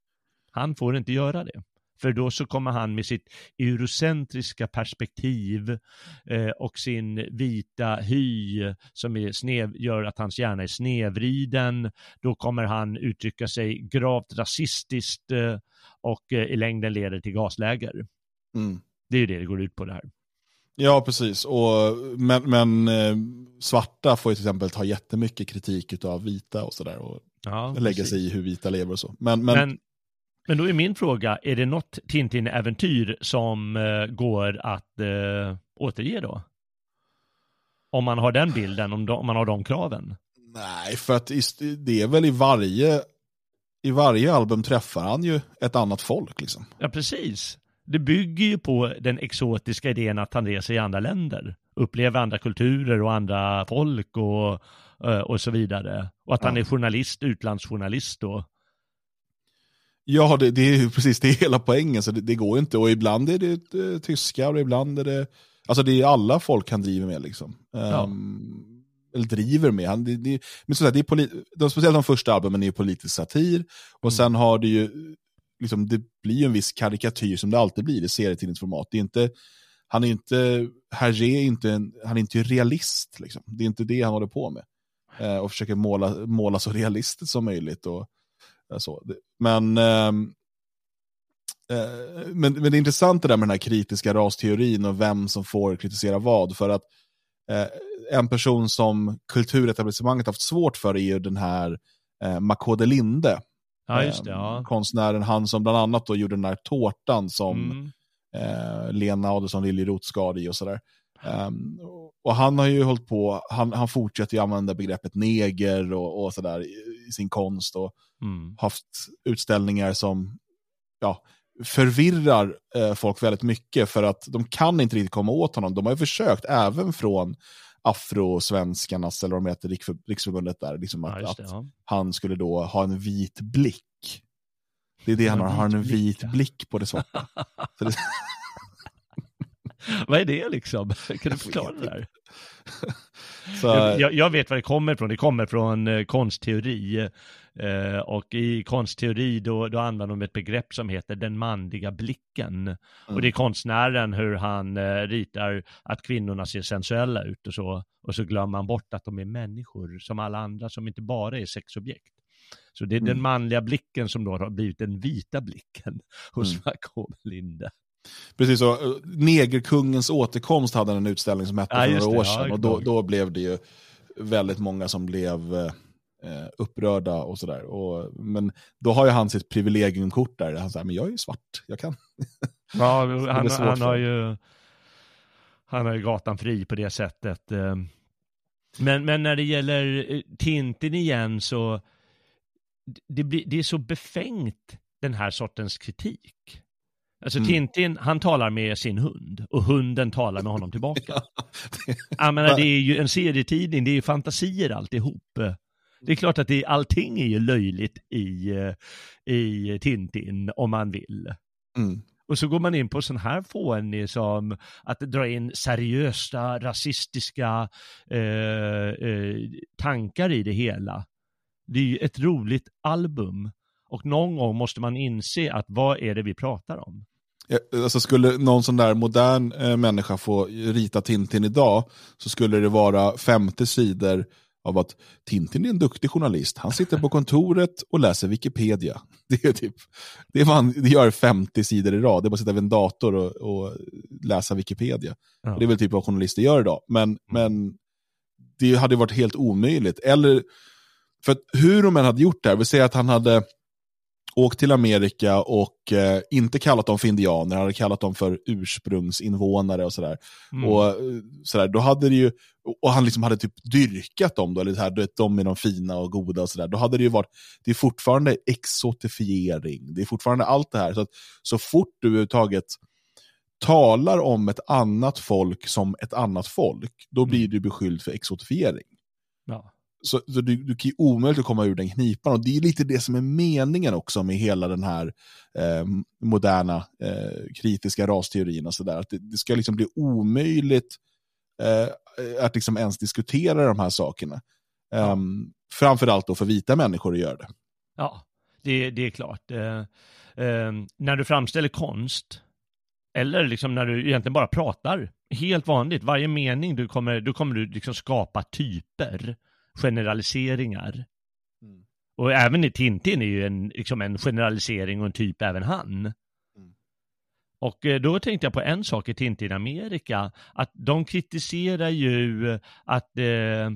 Han får inte göra det. För då så kommer han med sitt eurocentriska perspektiv eh, och sin vita hy som är snev, gör att hans hjärna är snedvriden. Då kommer han uttrycka sig gravt rasistiskt eh, och eh, i längden leder till gasläger. Mm. Det är ju det det går ut på det här. Ja, precis. Och, men men eh, svarta får ju till exempel ta jättemycket kritik av vita och sådär. Och Ja, lägga sig i hur vita lever och så. Men, men, Men, men då är min fråga, är det något Tintin-äventyr som eh, går att eh, återge då? Om man har den bilden, om, de, om man har de kraven. nej, för att det är väl i varje, i varje album träffar han ju ett annat folk. Liksom. Ja, precis. Det bygger ju på den exotiska idén att han reser i andra länder, upplever andra kulturer och andra folk och, eh, och så vidare. Och att han är journalist, utlandsjournalist då. Ja, det, det är ju precis det är hela poängen, så det, det går inte. Och ibland är det eh, tyskar och ibland är det, alltså det är alla folk han driver med liksom. Ja. Ehm, eller driver med. Han, det, det, men så att det är polit, de, speciellt de första albumen är ju politisk satir. Och Mm. sen har det ju, liksom, det blir ju en viss karikatyr som det alltid blir i serietidningsformat. Det är inte, han är inte, Hergé är inte en, han är inte realist liksom. Det är inte det han håller på med. Eh, och försöker måla, måla så realistiskt som möjligt. Och, så. Det- Men, ehm, eh, men, men det är intressant det där med den här kritiska rasteorin och vem som får kritisera vad. För att eh, en person som kulturetablissemanget haft svårt för är ju den här eh, Makode Linde. Ja, just det. Eh, Ja. Konstnären, han som bland annat då gjorde den här tårtan som Mm. eh, Lena Adelsohn Liljeroth skar i och sådär. Ehm, och han har ju hållit på, han, han fortsätter ju använda begreppet neger och, och sådär i, i sin konst och Mm. haft utställningar som ja, förvirrar eh, folk väldigt mycket för att de kan inte riktigt komma åt honom. De har ju försökt även från afrosvenskarnas, eller vad de heter, Riksför- riksförbundet där, liksom Ja, att, just det. att Ja. han skulle då ha en vit blick. Det är det han har, han har en vit blick, ja. på det svarta. Det, Vad är det liksom? Kan du förklara det där? Så, Jag, jag vet var det kommer ifrån. Det kommer från eh, konstteori. Eh, och i konstteori då, då använder de ett begrepp som heter den manliga blicken. Och det är konstnären hur han eh, ritar att kvinnorna ser sensuella ut och så. Och så glömmer man bort att de är människor som alla andra som inte bara är sexobjekt. Så det är den manliga blicken som då har blivit den vita blicken hos Mm. Jakob Linde. Precis så. eh, Negerkungens återkomst hade en utställning som hette Ja, för några år. Ja, sedan. jag och då, då blev det ju väldigt många som blev eh, upprörda och sådär. Och, men då har ju han sitt privilegiumkort där. Han säger, men jag är ju svart, jag kan. Ja, det han, han har ju han har ju gatan fri på det sättet. eh. Men, men när det gäller eh, Tintin igen så det, blir, det är så befängt den här sortens kritik. Alltså Mm. Tintin, han talar med sin hund och hunden talar med honom tillbaka. Jag menar, det är ju en serietidning, det är ju fantasier alltihop. Det är klart att det, allting är ju löjligt i, eh, i Tintin om man vill. Mm. Och så går man in på sån här fånig som att dra in seriösa rasistiska eh, eh, tankar i det hela. Det är ju ett roligt album. Och någon gång måste man inse att vad är det vi pratar om? Ja, Alltså skulle någon sån där modern eh, människa få rita Tintin idag så skulle det vara 50 sidor av att Tintin är en duktig journalist. Han sitter på kontoret och läser Wikipedia. Det, är typ, det, är man, det gör 50 sidor i rad. Det är bara att sitta vid en dator och, och läsa Wikipedia. Ja. Det är väl typ vad journalister gör idag. Men, men det hade varit helt omöjligt. Eller, för att hur de än hade gjort det här, vi säger att han hade åkt till Amerika och eh, inte kallat dem för indianer, han hade kallat dem för ursprungsinvånare och sådär. Mm. Och, eh, sådär då hade det ju, och han liksom hade typ dyrkat dem då, eller det här, du vet, de är de fina och goda och sådär. Då hade det ju varit, det är fortfarande exotifiering, det är fortfarande allt det här. Så, att, så fort du överhuvudtaget talar om ett annat folk som ett annat folk, då blir du beskylld för exotifiering. Ja. Så, så du, du kan ju omöjligt att komma ur den knipan. Och det är lite det som är meningen också med hela den här eh, moderna eh, kritiska rasteorin. Och så där. Att det, det ska liksom bli omöjligt eh, att liksom ens diskutera de här sakerna. Um, framförallt då för vita människor att göra det. Ja, det, det är klart. Eh, eh, när du framställer konst, eller liksom när du egentligen bara pratar, helt vanligt, varje mening du kommer, då kommer du liksom skapa typer, generaliseringar. Och även i Tintin är ju en, liksom en generalisering och en typ även han. Och eh, då tänkte jag på en sak i Tintin Amerika, att de kritiserar ju att eh,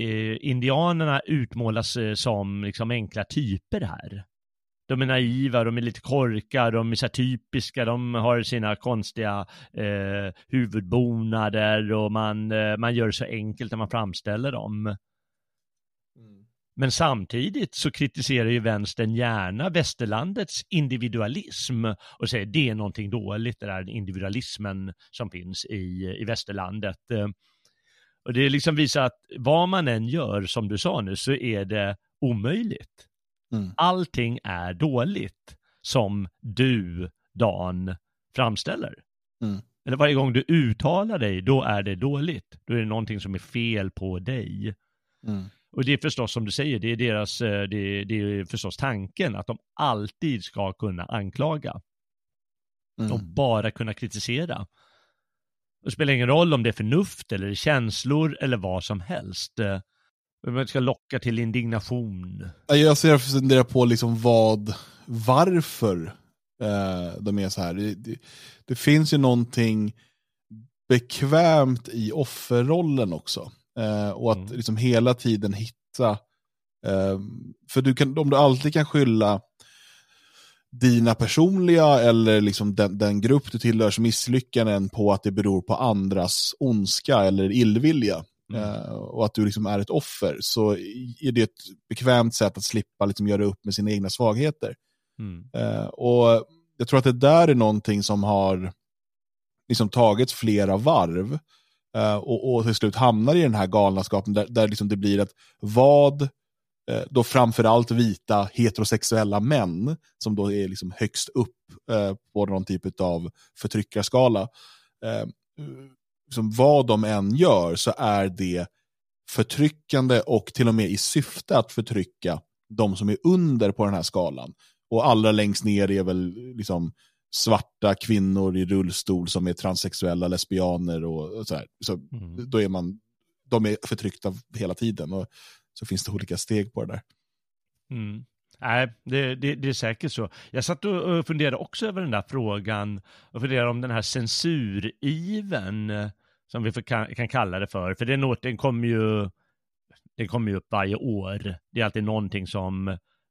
eh, indianerna utmålas eh, som liksom enkla typer här. De är naiva, de är lite korkade, de är så typiska, de har sina konstiga eh, huvudbonader och man, eh, man gör det så enkelt när man framställer dem. Men samtidigt så kritiserar ju vänstern gärna västerlandets individualism och säger det är någonting dåligt, det där individualismen som finns i, i västerlandet. Och det liksom visar att vad man än gör, som du sa nu, så är det omöjligt. Mm. Allting är dåligt som du, Dan, framställer. Mm. Eller varje gång du uttalar dig, då är det dåligt. Då är det någonting som är fel på dig. Mm. Och det är förstås som du säger, det är deras, eh, det, det är förstås tanken att de alltid ska kunna anklaga Mm. och bara kunna kritisera. Det spelar ingen roll om det är förnuft eller känslor eller vad som helst. Eh, Man ska locka till indignation. Ja, Jag ser och funderar på liksom vad, varför eh, de är så här. Det, det, det finns ju någonting bekvämt i offerrollen också. Eh, och att Mm. liksom hela tiden hitta, eh, för du kan, om du alltid kan skylla dina personliga eller liksom den, den grupp du tillhörs misslyckanden på att det beror på andras ondska eller illvilja. Mm. Eh, och att du liksom är ett offer, så är det ett bekvämt sätt att slippa liksom göra upp med sina egna svagheter. Mm. Eh, och jag tror att det där är någonting som har liksom tagits flera varv Eh, och, och till slut hamnar i den här galenskapen där, där liksom det blir att vad eh, då framförallt vita heterosexuella män som då är liksom högst upp eh, på någon typ av förtryckarskala eh, liksom vad de än gör så är det förtryckande och till och med i syfte att förtrycka de som är under på den här skalan. Och allra längst ner är väl liksom svarta kvinnor i rullstol som är transsexuella, lesbianer och, så här. Så mm. då är man, de är förtryckta hela tiden och så finns det olika steg på det där. Mm. Nej, det, det, det, är säkert så. Jag satt och funderade också över den där frågan och funderade om den här censuriven, som vi kan, kan kalla det för, för den, den kommer ju den kommer ju upp varje år. Det är alltid någonting som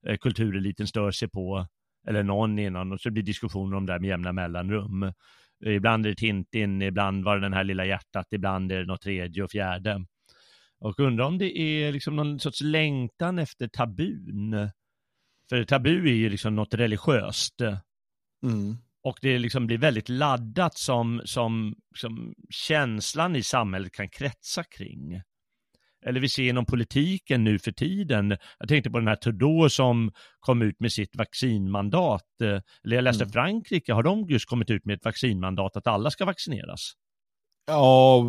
eh, kultureliten stör sig på, eller någon innan, och så blir diskussioner om det med jämna mellanrum. Ibland är det Tintin, ibland var det den här lilla hjärtat, ibland är det något tredje och fjärde. Och undrar om det är liksom någon sorts längtan efter tabun. För tabu är ju liksom något religiöst. Mm. Och det liksom blir väldigt laddat som, som, som känslan i samhället kan kretsa kring eller vi ser inom politiken nu för tiden. Jag tänkte på den här Trudeau som kom ut med sitt vaccinmandat. Eller jag läste mm. Frankrike, har de just kommit ut med ett vaccinmandat att alla ska vaccineras? Ja,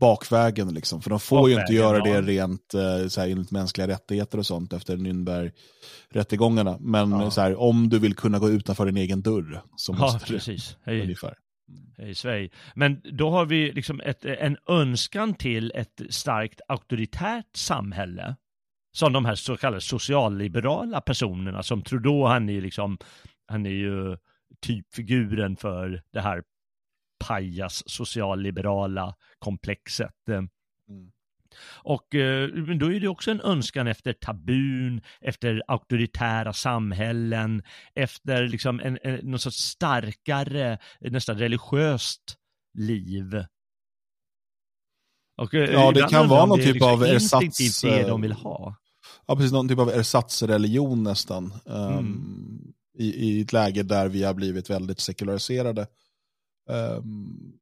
bakvägen liksom. För de får bakvägen, ju inte göra ja. det rent eh, så här, enligt mänskliga rättigheter och sånt efter Nürnberg-rättegångarna. Men ja. så här, om du vill kunna gå utanför din egen dörr så måste ja, precis. du. Ungefär Mm. i Sverige. Men då har vi liksom ett, en önskan till ett starkt auktoritärt samhälle. Som de här så kallade socialliberala personerna som Trudeau, han är liksom, han är ju typfiguren för det här pajas socialliberala komplexet. Och eh, då är det också en önskan efter tabun, efter auktoritära samhällen, efter liksom en, en, något sorts starkare, nästan religiöst liv. Och, eh, ja, det kan vara någon typ liksom av ersats... det de vill ha. Ja, precis. Någon typ av ersatsreligion nästan. Um, mm. i, I ett läge där vi har blivit väldigt sekulariserade. Um,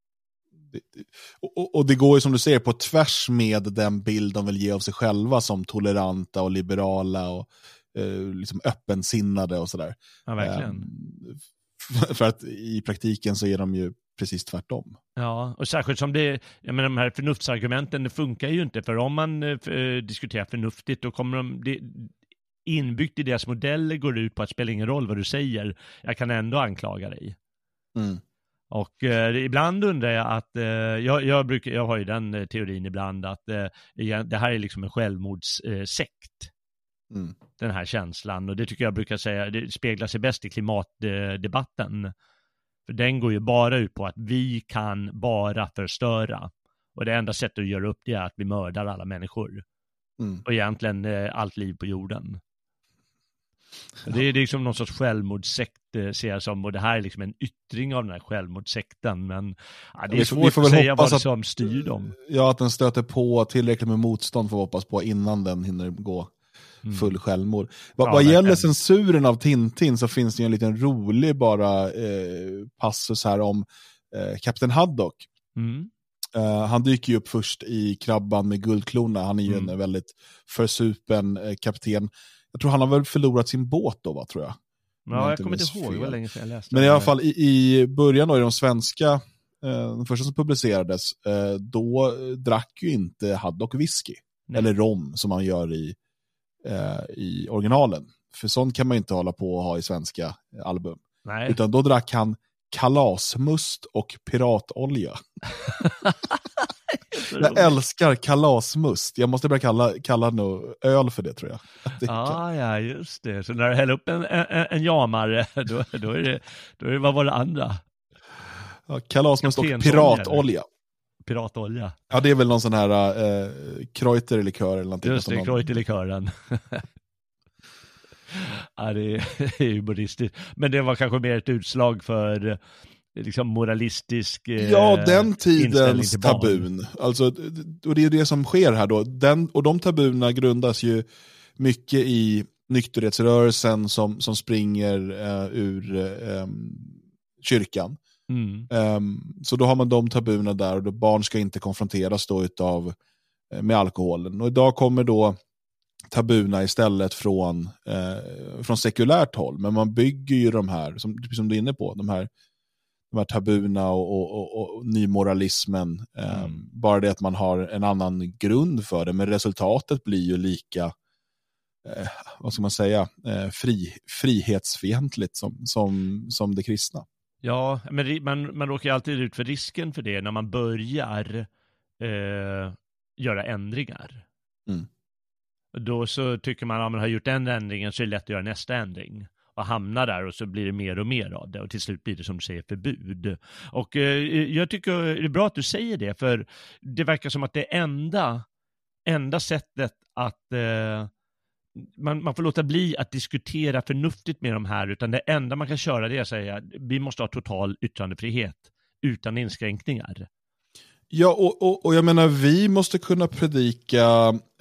och, och, det går ju som du säger på tvärs med den bild de vill ge av sig själva som toleranta och liberala och eh, liksom öppensinnade och sådär. Ja, verkligen. Eh, för att i praktiken så är de ju precis tvärtom. Ja, och särskilt som det, jag menar de här förnuftsargumenten, det funkar ju inte, för om man eh, eh diskuterar förnuftigt, då kommer de, det, inbyggt i deras modeller går det ut på att det spelar ingen roll vad du säger, jag kan ändå anklaga dig. Mm. Och eh, ibland undrar jag att, eh, jag, jag, brukar, jag har ju den eh, teorin ibland att eh, det här är liksom en självmordssekt. Mm. Den här känslan och det tycker jag brukar säga, det speglar sig bäst i klimatdebatten. För den går ju bara ut på att vi kan bara förstöra. Och det enda sättet att göra upp det är att vi mördar alla människor. Mm. Och egentligen eh, allt liv på jorden. Det är liksom någon sorts självmordssekt eh, ser jag som och det här är liksom en yttring av den här självmordssekten men ja, det är svårt får, att säga vad att, som styr dem. Ja, att den stöter på tillräckligt med motstånd får vi hoppas på innan den hinner gå mm. full självmord. Va, ja, vad gäller censuren av Tintin så finns det ju en liten rolig bara eh, passus här om eh, Kapten Haddock. Mm. Uh, han dyker ju upp först i Krabban med guldklorna. Han är ju mm. en väldigt försupen uh, kapten. Jag tror han har väl förlorat sin båt då, va, tror jag. Ja, jag kommer inte ihåg, det var länge sedan jag läste. Men i alla fall i, i början då, i de svenska, eh, den första som publicerades, eh, då drack ju inte Haddock whisky. Nej. Eller rom, som man gör i, eh, i originalen. För sånt kan man inte hålla på och ha i svenska album. Nej. Utan då drack han kalasmust och piratolja. jag älskar kalasmust. Jag måste börja kalla, kalla no, öl för det tror jag. Det ah, ja, just det. Så när du häller upp en, en, en jamare, då, då, är det, då är det, vad var det andra? Ja, kalasmust och piratolja. Piratolja. Ja, det är väl någon sån här uh, Kreuter-likör eller någonting. Just det, Kreuter-likören. ja, det är, det är ju buddhistiskt. Men det var kanske mer ett utslag för liksom moralistisk eh, Ja, den tidens tabun. Alltså, och det är det som sker här då. Den, och de tabuna grundas ju mycket i nykterhetsrörelsen som, som springer uh, ur uh, kyrkan. Mm. Um, så då har man de tabuna där och då barn ska inte konfronteras då utav, uh, med alkoholen. Och idag kommer då tabuna istället från, från sekulärt håll. Men man bygger ju de här, som, som du är inne på, de här de här tabuna och, och, och, och nymoralismen. Eh, Mm. Bara det att man har en annan grund för det, men resultatet blir ju lika, eh, vad ska man säga, eh, fri, frihetsfientligt som, som, som det kristna. Ja, men man, man råkar alltid ut för risken för det när man börjar eh, göra ändringar. Mm. Då så tycker man, ja man har gjort den ändringen så är det lätt att göra nästa ändring. Och hamnar där och så blir det mer och mer av det och till slut blir det som du säger förbud. Och eh, jag tycker eh, det är bra att du säger det för det verkar som att det enda, enda sättet att eh, man, man får låta bli att diskutera förnuftigt med de här, utan det enda man kan köra det är att säga vi måste ha total yttrandefrihet utan inskränkningar. Ja, och, och, och jag menar vi måste kunna predika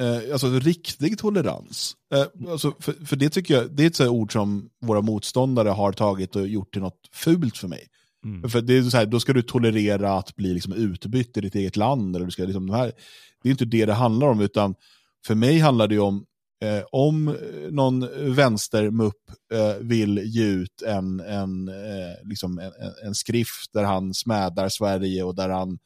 eh, alltså, riktig tolerans. Eh, alltså, för, för det tycker jag, det är ett sådant ord som våra motståndare har tagit och gjort till något fult för mig. Mm. För det är så här, då ska du tolerera att bli liksom utbytt i ditt eget land. Eller du ska liksom, de här, det är inte det det handlar om, utan för mig handlar det om eh, om någon vänstermupp eh, vill ge ut en, en, eh, liksom en, en- skrift där han smädar Sverige och där han eh,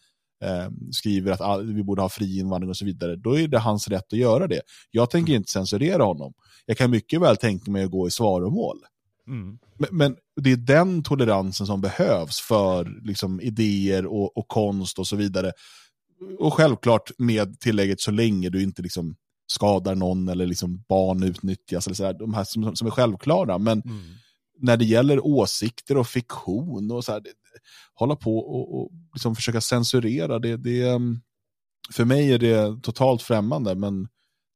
skriver att all, vi borde ha fri invandring och så vidare, då är det hans rätt att göra det. Jag tänker inte censurera honom. Jag kan mycket väl tänka mig att gå i svaromål. Mm. Men, men det är den toleransen som behövs för liksom, idéer och, och konst och så vidare. Och självklart med tillägget så länge du inte liksom, skadar någon eller liksom, barn utnyttjas. Eller så där, de här som, som är självklara. Men Mm. När det gäller åsikter och fiktion och så här, det, hålla på och, och liksom försöka censurera, det, det, um, för mig är det totalt främmande. Men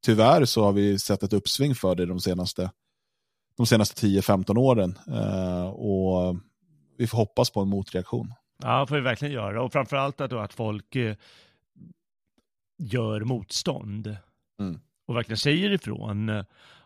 tyvärr så har vi sett ett uppsving för det de senaste de senaste 10-15 åren. Eh, och vi får hoppas på en motreaktion. Ja, får vi verkligen göra. Och framförallt att, då att folk eh, gör motstånd. Mm. Och verkligen säger ifrån.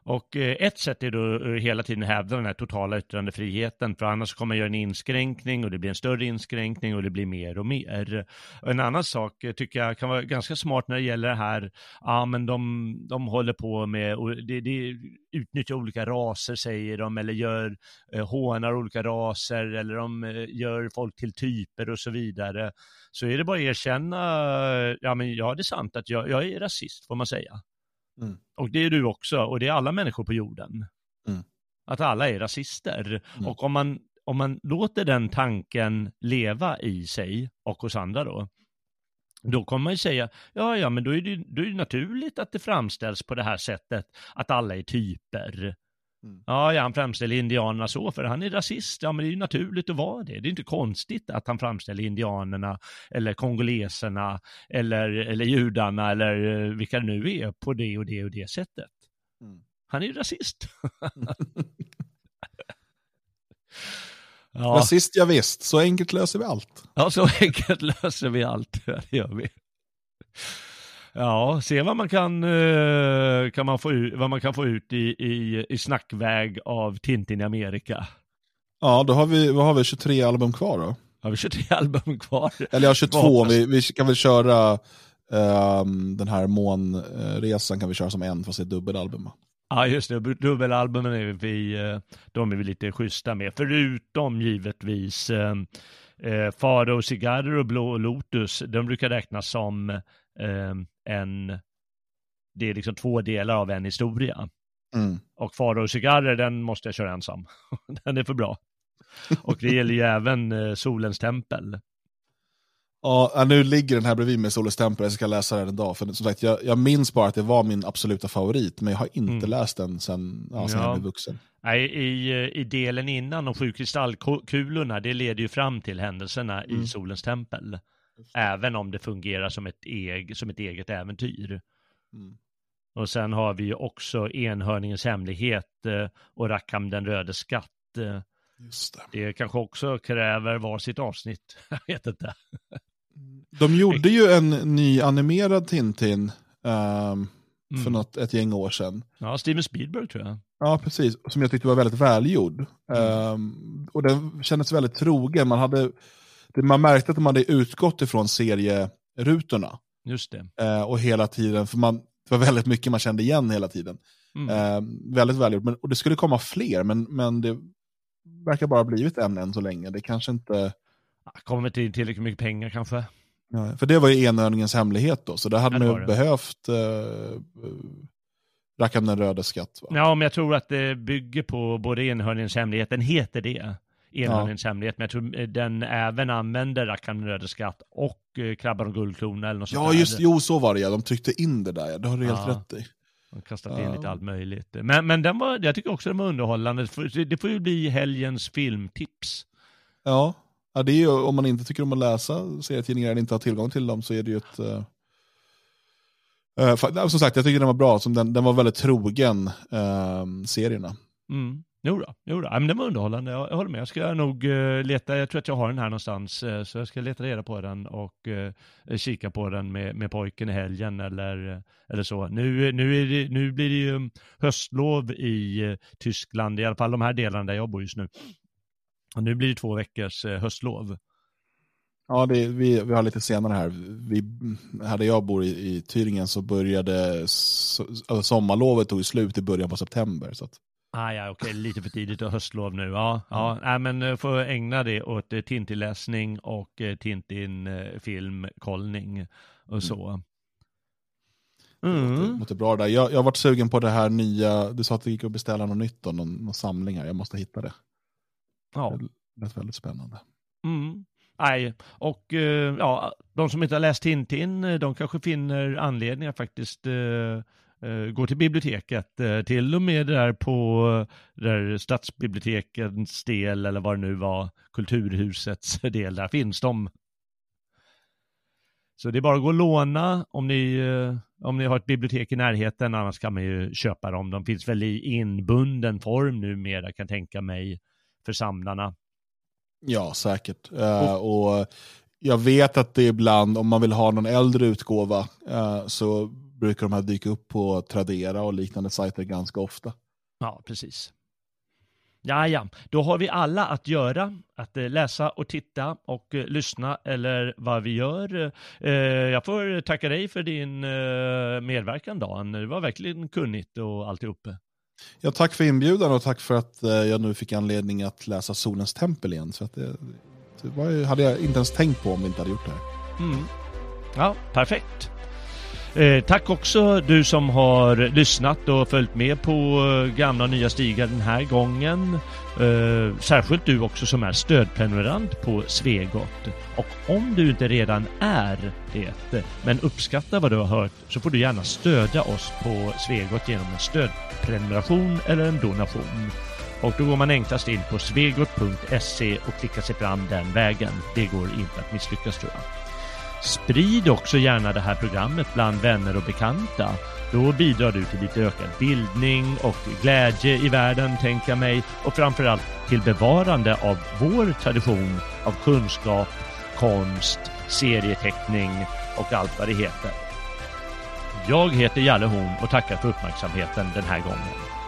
Och eh, ett sätt är då att hela tiden hävda den här totala yttrandefriheten, för annars kommer man göra en inskränkning och det blir en större inskränkning och det blir mer och mer. En annan sak eh, tycker jag kan vara ganska smart när det gäller det här, ja men de, de håller på med, och det, det utnyttjar olika raser säger de, eller gör hånar olika raser, eller de gör folk till typer och så vidare. Så är det bara att erkänna, ja men ja det är sant att jag, jag är rasist får man säga. Mm. Och det är du också, och det är alla människor på jorden. Mm. Att alla är rasister. Mm. Och om man, om man låter den tanken leva i sig och hos andra då, då kommer man ju säga, ja, ja, men då är, det, då är det naturligt att det framställs på det här sättet, att alla är typer. Mm. Ja, ja, han framställer indianerna så, för han är rasist. Ja, men det är ju naturligt att vara det. Det är inte konstigt att han framställer indianerna, eller kongoleserna, eller, eller judarna, eller eh, vilka det nu är, på det och det och det sättet. Mm. Han är ju rasist. ja, Rasist, ja, visst. Så enkelt löser vi allt. ja, så enkelt löser vi allt. Ja, Det gör vi. Ja, se vad man kan, eh, kan man få ut, vad man kan få ut i, i, i snackväg av Tintin i Amerika. Ja, då har vi, vad har vi 23 album kvar då. Har vi 23 album kvar? Eller ja, 22. Hoppas. Vi, vi kan väl köra ehm, den här månresan kan vi köra som en, fast det är dubbelalbum. Ja, just det. Dubbelalbumen är vi, eh, de är vi lite schyssta med. Förutom givetvis eh, eh, Faro cigarrer och Blå Lotus. De brukar räknas som eh, en, det är liksom två delar av en historia. Mm. Och Faro cigarrer, den måste jag köra ensam. den är för bra. Och det gäller ju även eh, Solens tempel. Ja, nu ligger den här bredvid mig, Soles tempel, jag ska läsa den idag. För som sagt, jag, jag minns bara att det var min absoluta favorit, men jag har inte Mm. läst den sen, ja, sen Ja. jag blev vuxen. Nej, i, i delen innan de sju kristallkulorna, det leder ju fram till händelserna Mm. i Solens tempel. Även om det fungerar som ett, eg, som ett eget äventyr. Mm. Och sen har vi ju också Enhörningens hemlighet eh, och Rackham den röde skatt. Eh, Just det. Det kanske också kräver varsitt avsnitt. Jag vet inte. De gjorde ju en ny animerad Tintin ehm, för Mm. något, ett gäng år sedan. Ja, Steven Spielberg tror jag. Ja, precis. Som jag tyckte var väldigt välgjord. Ehm, och den kändes väldigt trogen. Man, hade, man märkte att de hade utgått ifrån serierutorna. Just det. Eh, och hela tiden, för man, det var väldigt mycket man kände igen hela tiden. Mm. Eh, väldigt välgjort. Men, och det skulle komma fler, men, men det verkar bara ha blivit en än så länge. Det kanske inte... Kommer inte in tillräckligt mycket pengar kanske. Ja, för det var ju enhörningens hemlighet då, så det hade Ja, man ju det. behövt uh, Rackaren den röda skatt. Va? Ja, men jag tror att det bygger på både enhörningens hemlighet, den heter det, enhörningens hemlighet, men jag tror eh, den även använder Rackaren den röda skatt och eh, Krabban och guldklorna eller något sånt Ja, där. just jo så var det ja, de tryckte in det där, ja. det har du helt Ja. rätt i. De kastat in Ja. lite allt möjligt. Men, men den var, jag tycker också den var underhållande. Det får- ju bli helgens filmtips. Ja, ja det är ju, om man inte tycker om att läsa serietidningar eller inte har tillgång till dem så är det ju ett... Uh, som sagt, jag tycker den var bra, som den, den var väldigt trogen eh, serierna. Mm. Jo då, jo då. Ja, men den var underhållande, jag, jag håller med. Jag ska nog eh, leta, jag tror att jag har den här någonstans, eh, så jag ska leta reda på den och eh, eh kika på den med, med pojken i helgen eller, eh, eller så. Nu, nu, är det, nu blir det ju mm, höstlov i eh, Tyskland, i alla fall de här delarna där jag bor just nu. Och nu blir det två veckors höstlov. Ja, det, vi, vi har lite senare här. Vi, här där jag bor i, i Tyringen så började so, alltså sommarlovet tog slut i början på september. Så att, Ah, ja, okej, lite för tidigt och höstlov nu. Ja, ja. Nej, men eh, får ägna det åt eh, Tintin-läsning och eh, Tintin-filmkollning och så. det Mm. låter bra där. Jag, jag har varit sugen på det här nya, du sa att det gick att beställa något nytt, då, någon, någon samling här. Jag måste hitta det. Ja. Det lät väldigt spännande. Mm. Nej, och ja, de som inte har läst Tintin, de kanske finner anledning att faktiskt gå till biblioteket. Eh, till och med där på eh, där stadsbibliotekens del, eller vad det nu var, kulturhusets del, där finns de. Så det är bara att gå och låna om ni, eh, om ni har ett bibliotek i närheten, annars kan man ju köpa dem. De finns väl i inbunden form numera, kan tänka mig, för samlarna. Ja, säkert. Eh, och jag vet att det ibland, om man vill ha någon äldre utgåva, eh, så brukar de här dyka upp på Tradera och liknande sajter ganska ofta. Ja, precis. Ja, ja, då har vi alla att göra, att eh, läsa och titta och eh, lyssna eller vad vi gör. Eh, jag får tacka dig för din medverkan Dan, det var verkligen kunnigt och alltihop. Ja, tack för inbjudan och tack för att jag nu fick anledning att läsa Solens tempel igen. Så att det, det var, hade jag inte ens tänkt på om vi inte hade gjort det här. Mm. Ja, perfekt. Eh, tack också du som har lyssnat och följt med på eh, gamla och nya stigar den här gången. Eh, särskilt du också som är stödprenumerant på Svegot. Och om du inte redan är det, men uppskattar vad du har hört, så får du gärna stödja oss på Svegot genom en stödprenumeration eller en donation. Och då går man enklast in på svegot.se och klickar sig fram den vägen. Det går inte att misslyckas tror jag. Sprid också gärna det här programmet bland vänner och bekanta. Då bidrar du till lite ökad bildning och glädje i världen, tänker jag mig, och framförallt till bevarande av vår tradition av kunskap, konst, serieteckning och allt vad det heter. Jag heter Jalle Horn och tackar för uppmärksamheten den här gången.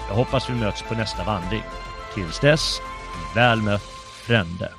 Jag hoppas vi möts på nästa vandring. Tills dess, väl mött frände.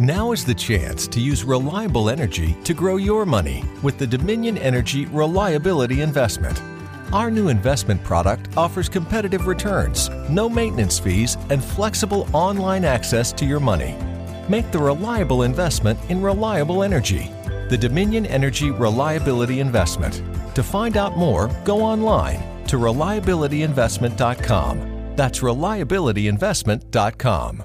Now is the chance to use reliable energy to grow your money with the Dominion Energy Reliability Investment. Our new investment product offers competitive returns, no maintenance fees, and flexible online access to your money. Make the reliable investment in reliable energy. The Dominion Energy Reliability Investment. To find out more, go online to reliabilityinvestment.com. That's reliabilityinvestment.com.